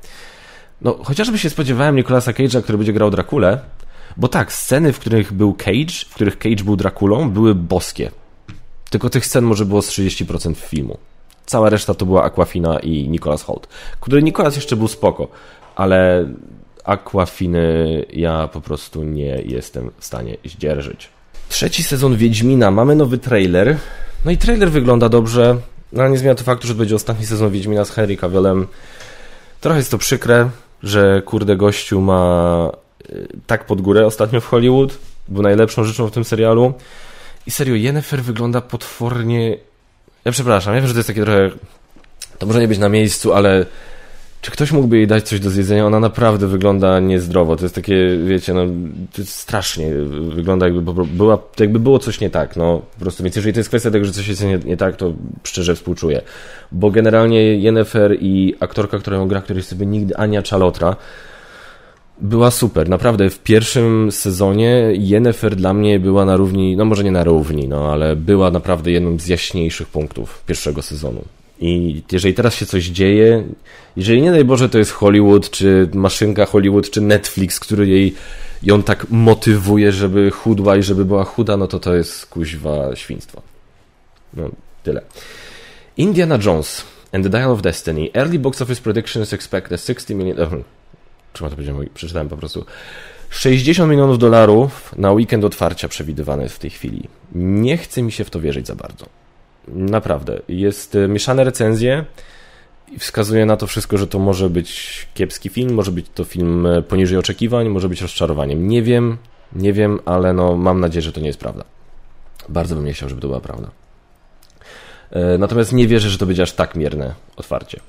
No, chociażby się spodziewałem Nicolasa Cage'a, który będzie grał Drakulę, bo tak, sceny, w których był Cage, w których Cage był Drakulą, były boskie. Tylko tych scen może było z 30% filmu. Cała reszta to była Aquafina i Nicolas Holt, który Nicolas jeszcze był spoko, ale Aquafiny ja po prostu nie jestem w stanie zdzierżyć. Trzeci sezon Wiedźmina. Mamy nowy trailer. No i trailer wygląda dobrze, no ale nie zmienia to faktu, że to będzie ostatni sezon Wiedźmina z Henry Cavillem. Trochę jest to przykre, że kurde gościu ma y, tak pod górę ostatnio w Hollywood. Był najlepszą rzeczą w tym serialu. I serio, Yennefer wygląda potwornie... Ja przepraszam, ja wiem, że to jest takie trochę... To może nie być na miejscu, ale czy ktoś mógłby jej dać coś do zjedzenia? Ona naprawdę wygląda niezdrowo. To jest takie, wiecie, no, to jest strasznie. Wygląda jakby, była, jakby było coś nie tak. No, po prostu, więc jeżeli to jest kwestia tego, że coś jest nie, nie tak, to szczerze współczuję. Bo generalnie Yennefer i aktorka, która ją gra, której sobie nigdy, Ania Czalotra, była super. Naprawdę w pierwszym sezonie Yennefer dla mnie była na równi, no może nie na równi, no ale była naprawdę jednym z jaśniejszych punktów pierwszego sezonu. I jeżeli teraz się coś dzieje, jeżeli nie daj Boże to jest Hollywood, czy maszynka Hollywood, czy Netflix, który jej ją tak motywuje, żeby chudła i żeby była chuda, no to to jest kuźwa świństwo. No, tyle. Indiana Jones and the Dial of Destiny. Early box office predictions expect a 60 million... Trzeba to powiedzieć, przeczytałem po prostu. 60 milionów dolarów na weekend otwarcia przewidywane w tej chwili. Nie chce mi się w to wierzyć za bardzo. Naprawdę. Jest e, mieszane recenzje i wskazuje na to wszystko, że to może być kiepski film, może być to film e, poniżej oczekiwań, może być rozczarowaniem. Nie wiem, nie wiem, ale no mam nadzieję, że to nie jest prawda. Bardzo bym nie chciał, żeby to była prawda. E, natomiast nie wierzę, że to będzie aż tak mierne otwarcie.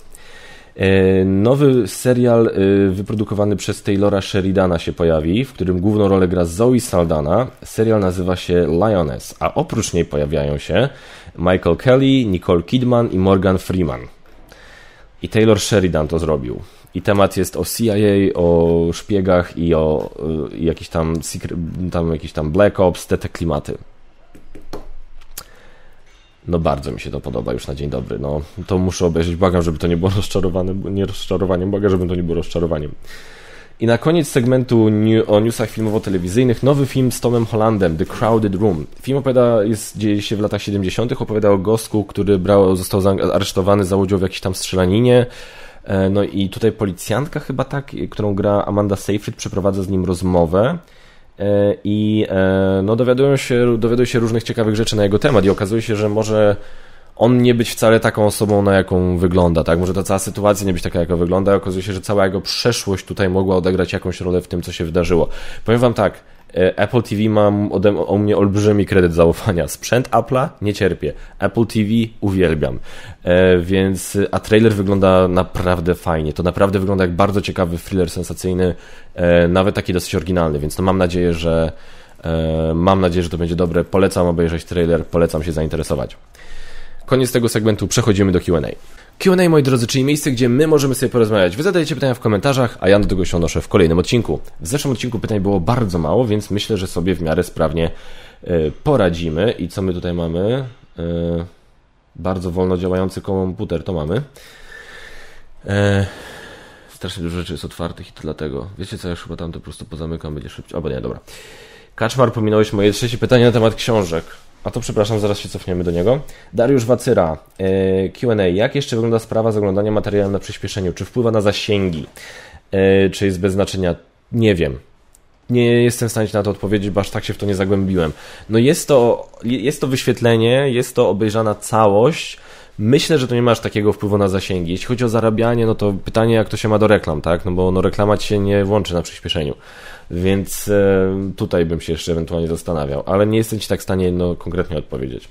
Nowy serial wyprodukowany przez Taylora Sheridana się pojawi, w którym główną rolę gra Zoe Saldana. Serial nazywa się Lioness, a oprócz niej pojawiają się Michael Kelly, Nicole Kidman i Morgan Freeman. I Taylor Sheridan to zrobił. I temat jest o CIA, o szpiegach i o y, jakiś tam, tam jakiś tam Black Ops, te, te klimaty. No bardzo mi się to podoba już na dzień dobry. No to muszę obejrzeć. Błagam, żeby to nie było rozczarowane, nie rozczarowaniem. Błagam, żeby to nie było rozczarowaniem. I na koniec segmentu new, o newsach filmowo-telewizyjnych nowy film z Tomem Hollandem, The Crowded Room. Film opowiada, jest, dzieje się w latach 70., opowiada o gostku, który brał, został aresztowany za udział w jakiejś tam strzelaninie. E, no i tutaj policjantka chyba tak, którą gra Amanda Seyfried, przeprowadza z nim rozmowę. E, i e, no, dowiadują się, dowiadują się różnych ciekawych rzeczy na jego temat i okazuje się, że może on nie być wcale taką osobą, na jaką wygląda, tak? Może ta cała sytuacja nie być taka, jaka wygląda, okazuje się, że cała jego przeszłość tutaj mogła odegrać jakąś rolę w tym, co się wydarzyło. Powiem wam tak, E, Apple TV ode o mnie olbrzymi kredyt zaufania. Sprzęt Apple'a nie cierpię. Apple TV uwielbiam. E, więc, a trailer wygląda naprawdę fajnie. To naprawdę wygląda jak bardzo ciekawy thriller sensacyjny, e, nawet taki dosyć oryginalny, więc no mam nadzieję, że e, mam nadzieję, że to będzie dobre. Polecam obejrzeć trailer, polecam się zainteresować. Koniec tego segmentu, przechodzimy do Q&A. Q&A, moi drodzy, czyli miejsce, gdzie my możemy sobie porozmawiać. Wy zadajecie pytania w komentarzach, a ja do tego się odnoszę w kolejnym odcinku. W zeszłym odcinku pytań było bardzo mało, więc myślę, że sobie w miarę sprawnie e, poradzimy. I co my tutaj mamy? E, bardzo wolno działający komputer to mamy. E, strasznie dużo rzeczy jest otwartych i to dlatego. Wiecie co, ja chyba tam to po prostu pozamykam, będzie szybciej. Albo nie, dobra. Kaczmar, pominąłeś moje trzecie pytanie na temat książek. A to przepraszam, zaraz się cofniemy do niego. Dariusz Wacyra, e, QA. Jak jeszcze wygląda sprawa z oglądaniem materiału na przyspieszeniu? Czy wpływa na zasięgi? E, czy jest bez znaczenia? Nie wiem. Nie jestem w stanie na to odpowiedzieć, bo aż tak się w to nie zagłębiłem. No jest to, jest to wyświetlenie, jest to obejrzana całość. Myślę, że to nie masz takiego wpływu na zasięgi. Jeśli chodzi o zarabianie, no to pytanie, jak to się ma do reklam, tak? No bo no reklama ci się nie włączy na przyspieszeniu. Więc e, tutaj bym się jeszcze ewentualnie zastanawiał, ale nie jestem Ci tak w stanie no, konkretnie odpowiedzieć.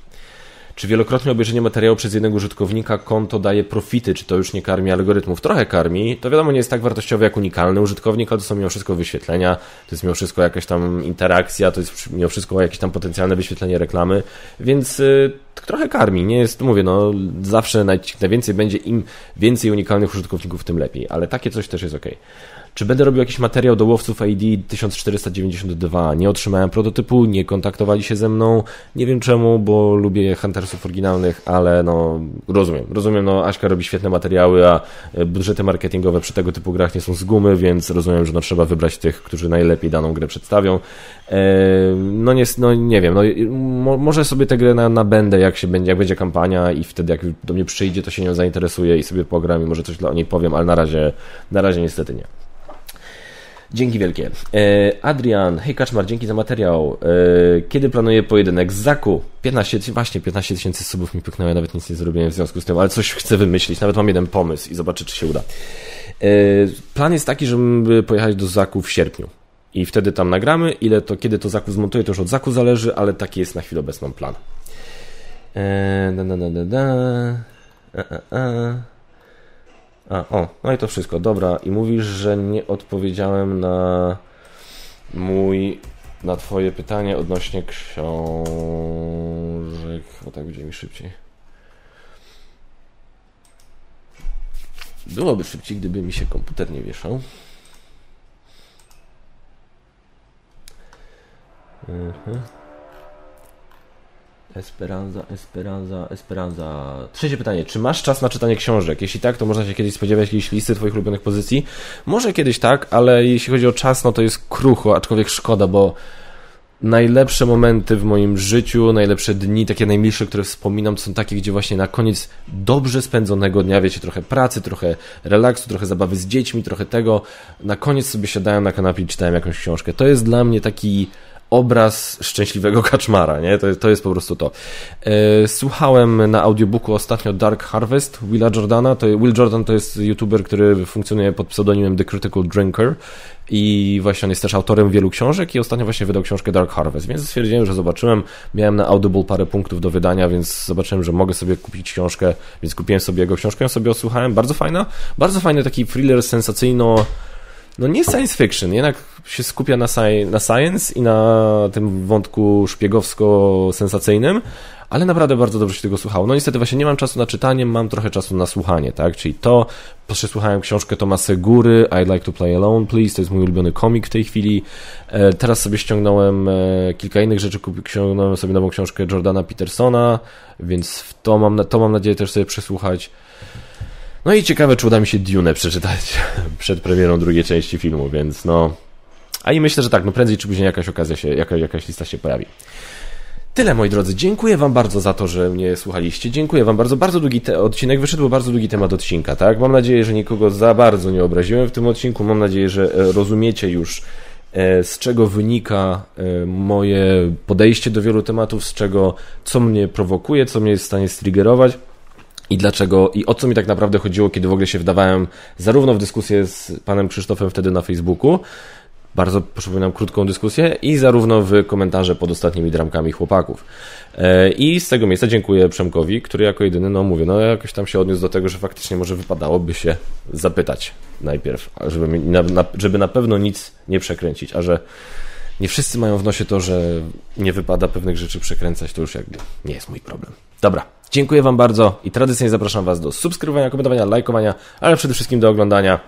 Czy wielokrotnie obejrzenie materiału przez jednego użytkownika konto daje profity, czy to już nie karmi algorytmów? Trochę karmi. To wiadomo nie jest tak wartościowe jak unikalny użytkownik, ale to są mimo wszystko wyświetlenia, to jest mimo wszystko jakaś tam interakcja, to jest mimo wszystko jakieś tam potencjalne wyświetlenie reklamy, więc y, trochę karmi. Nie jest, mówię, no zawsze najwięcej będzie im więcej unikalnych użytkowników, tym lepiej, ale takie coś też jest ok. Czy będę robił jakiś materiał do łowców ID 1492? Nie otrzymałem prototypu, nie kontaktowali się ze mną. Nie wiem czemu, bo lubię Huntersów oryginalnych, ale no rozumiem. Rozumiem, no Aśka robi świetne materiały, a e, budżety marketingowe przy tego typu grach nie są z gumy, więc rozumiem, że no trzeba wybrać tych, którzy najlepiej daną grę przedstawią. E, no nie, no nie wiem, no może sobie tę grę na, nabędę, jak się będzie, jak będzie kampania i wtedy jak do mnie przyjdzie, to się nią zainteresuje i sobie pogram i może coś o niej powiem, ale na razie, na razie niestety nie. Dzięki wielkie. E, Adrian, hej Kaczmar, dzięki za materiał. E, kiedy planuję pojedynek z Zaku? 15, właśnie 15 tysięcy subów mi pyknęło, ja nawet nic nie zrobiłem w związku z tym, ale coś chcę wymyślić, nawet mam jeden pomysł i zobaczę, czy się uda. E, plan jest taki, żeby pojechać do Zaku w sierpniu. I wtedy tam nagramy. Ile to, kiedy to Zaku zmontuje, to już od Zaku zależy, ale taki jest na chwilę obecną plan. Da, da, da, da, da. A, a, a. A, o, no i to wszystko, dobra. I mówisz, że nie odpowiedziałem na mój, na twoje pytanie odnośnie książek, bo tak będzie mi szybciej. Byłoby szybciej, gdyby mi się komputer nie wieszał. Mhm. Esperanza, Esperanza, Esperanza. Trzecie pytanie. Czy masz czas na czytanie książek? Jeśli tak, to można się kiedyś spodziewać jakiejś listy Twoich ulubionych pozycji. Może kiedyś tak, ale jeśli chodzi o czas, no to jest krucho, aczkolwiek szkoda, bo najlepsze momenty w moim życiu, najlepsze dni, takie najmilsze, które wspominam, to są takie, gdzie właśnie na koniec dobrze spędzonego dnia, wiecie, trochę pracy, trochę relaksu, trochę zabawy z dziećmi, trochę tego, na koniec sobie siadałem na kanapie i czytałem jakąś książkę. To jest dla mnie taki obraz szczęśliwego kaczmara, nie? To, to jest po prostu to. E, słuchałem na audiobooku ostatnio Dark Harvest Willa Jordana. To, Will Jordan to jest youtuber, który funkcjonuje pod pseudonimem The Critical Drinker i właśnie on jest też autorem wielu książek i ostatnio właśnie wydał książkę Dark Harvest, więc stwierdziłem, że zobaczyłem. Miałem na Audible parę punktów do wydania, więc zobaczyłem, że mogę sobie kupić książkę, więc kupiłem sobie jego książkę, ją sobie odsłuchałem. Bardzo fajna, bardzo fajny taki thriller sensacyjno no nie science fiction, jednak się skupia na, sci na science i na tym wątku szpiegowsko-sensacyjnym, ale naprawdę bardzo dobrze się tego słuchało. No niestety właśnie nie mam czasu na czytanie, mam trochę czasu na słuchanie, tak? Czyli to, przesłuchałem książkę Tomasa Góry, I'd Like to Play Alone, Please, to jest mój ulubiony komik w tej chwili. E, teraz sobie ściągnąłem e, kilka innych rzeczy, ściągnąłem sobie nową książkę Jordana Petersona, więc to mam, to mam nadzieję też sobie przesłuchać. No i ciekawe, czy uda mi się Dune przeczytać przed premierą drugiej części filmu, więc no... A i myślę, że tak, no prędzej czy później jakaś okazja się, jakaś, jakaś lista się pojawi. Tyle, moi drodzy. Dziękuję Wam bardzo za to, że mnie słuchaliście. Dziękuję Wam bardzo. Bardzo długi odcinek wyszedł, bardzo długi temat odcinka, tak? Mam nadzieję, że nikogo za bardzo nie obraziłem w tym odcinku. Mam nadzieję, że e, rozumiecie już, e, z czego wynika e, moje podejście do wielu tematów, z czego, co mnie prowokuje, co mnie jest w stanie striggerować i dlaczego, i o co mi tak naprawdę chodziło, kiedy w ogóle się wdawałem zarówno w dyskusję z panem Krzysztofem wtedy na Facebooku, bardzo przypominam krótką dyskusję, i zarówno w komentarze pod ostatnimi dramkami chłopaków. E, I z tego miejsca dziękuję Przemkowi, który jako jedyny, no mówię, no jakoś tam się odniósł do tego, że faktycznie może wypadałoby się zapytać najpierw, żeby na, żeby na pewno nic nie przekręcić, a że nie wszyscy mają w nosie to, że nie wypada pewnych rzeczy przekręcać, to już jakby nie jest mój problem. Dobra, dziękuję Wam bardzo i tradycyjnie zapraszam Was do subskrybowania, komentowania, lajkowania, ale przede wszystkim do oglądania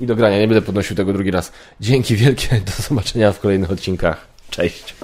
i do grania. Nie będę podnosił tego drugi raz. Dzięki wielkie, do zobaczenia w kolejnych odcinkach. Cześć.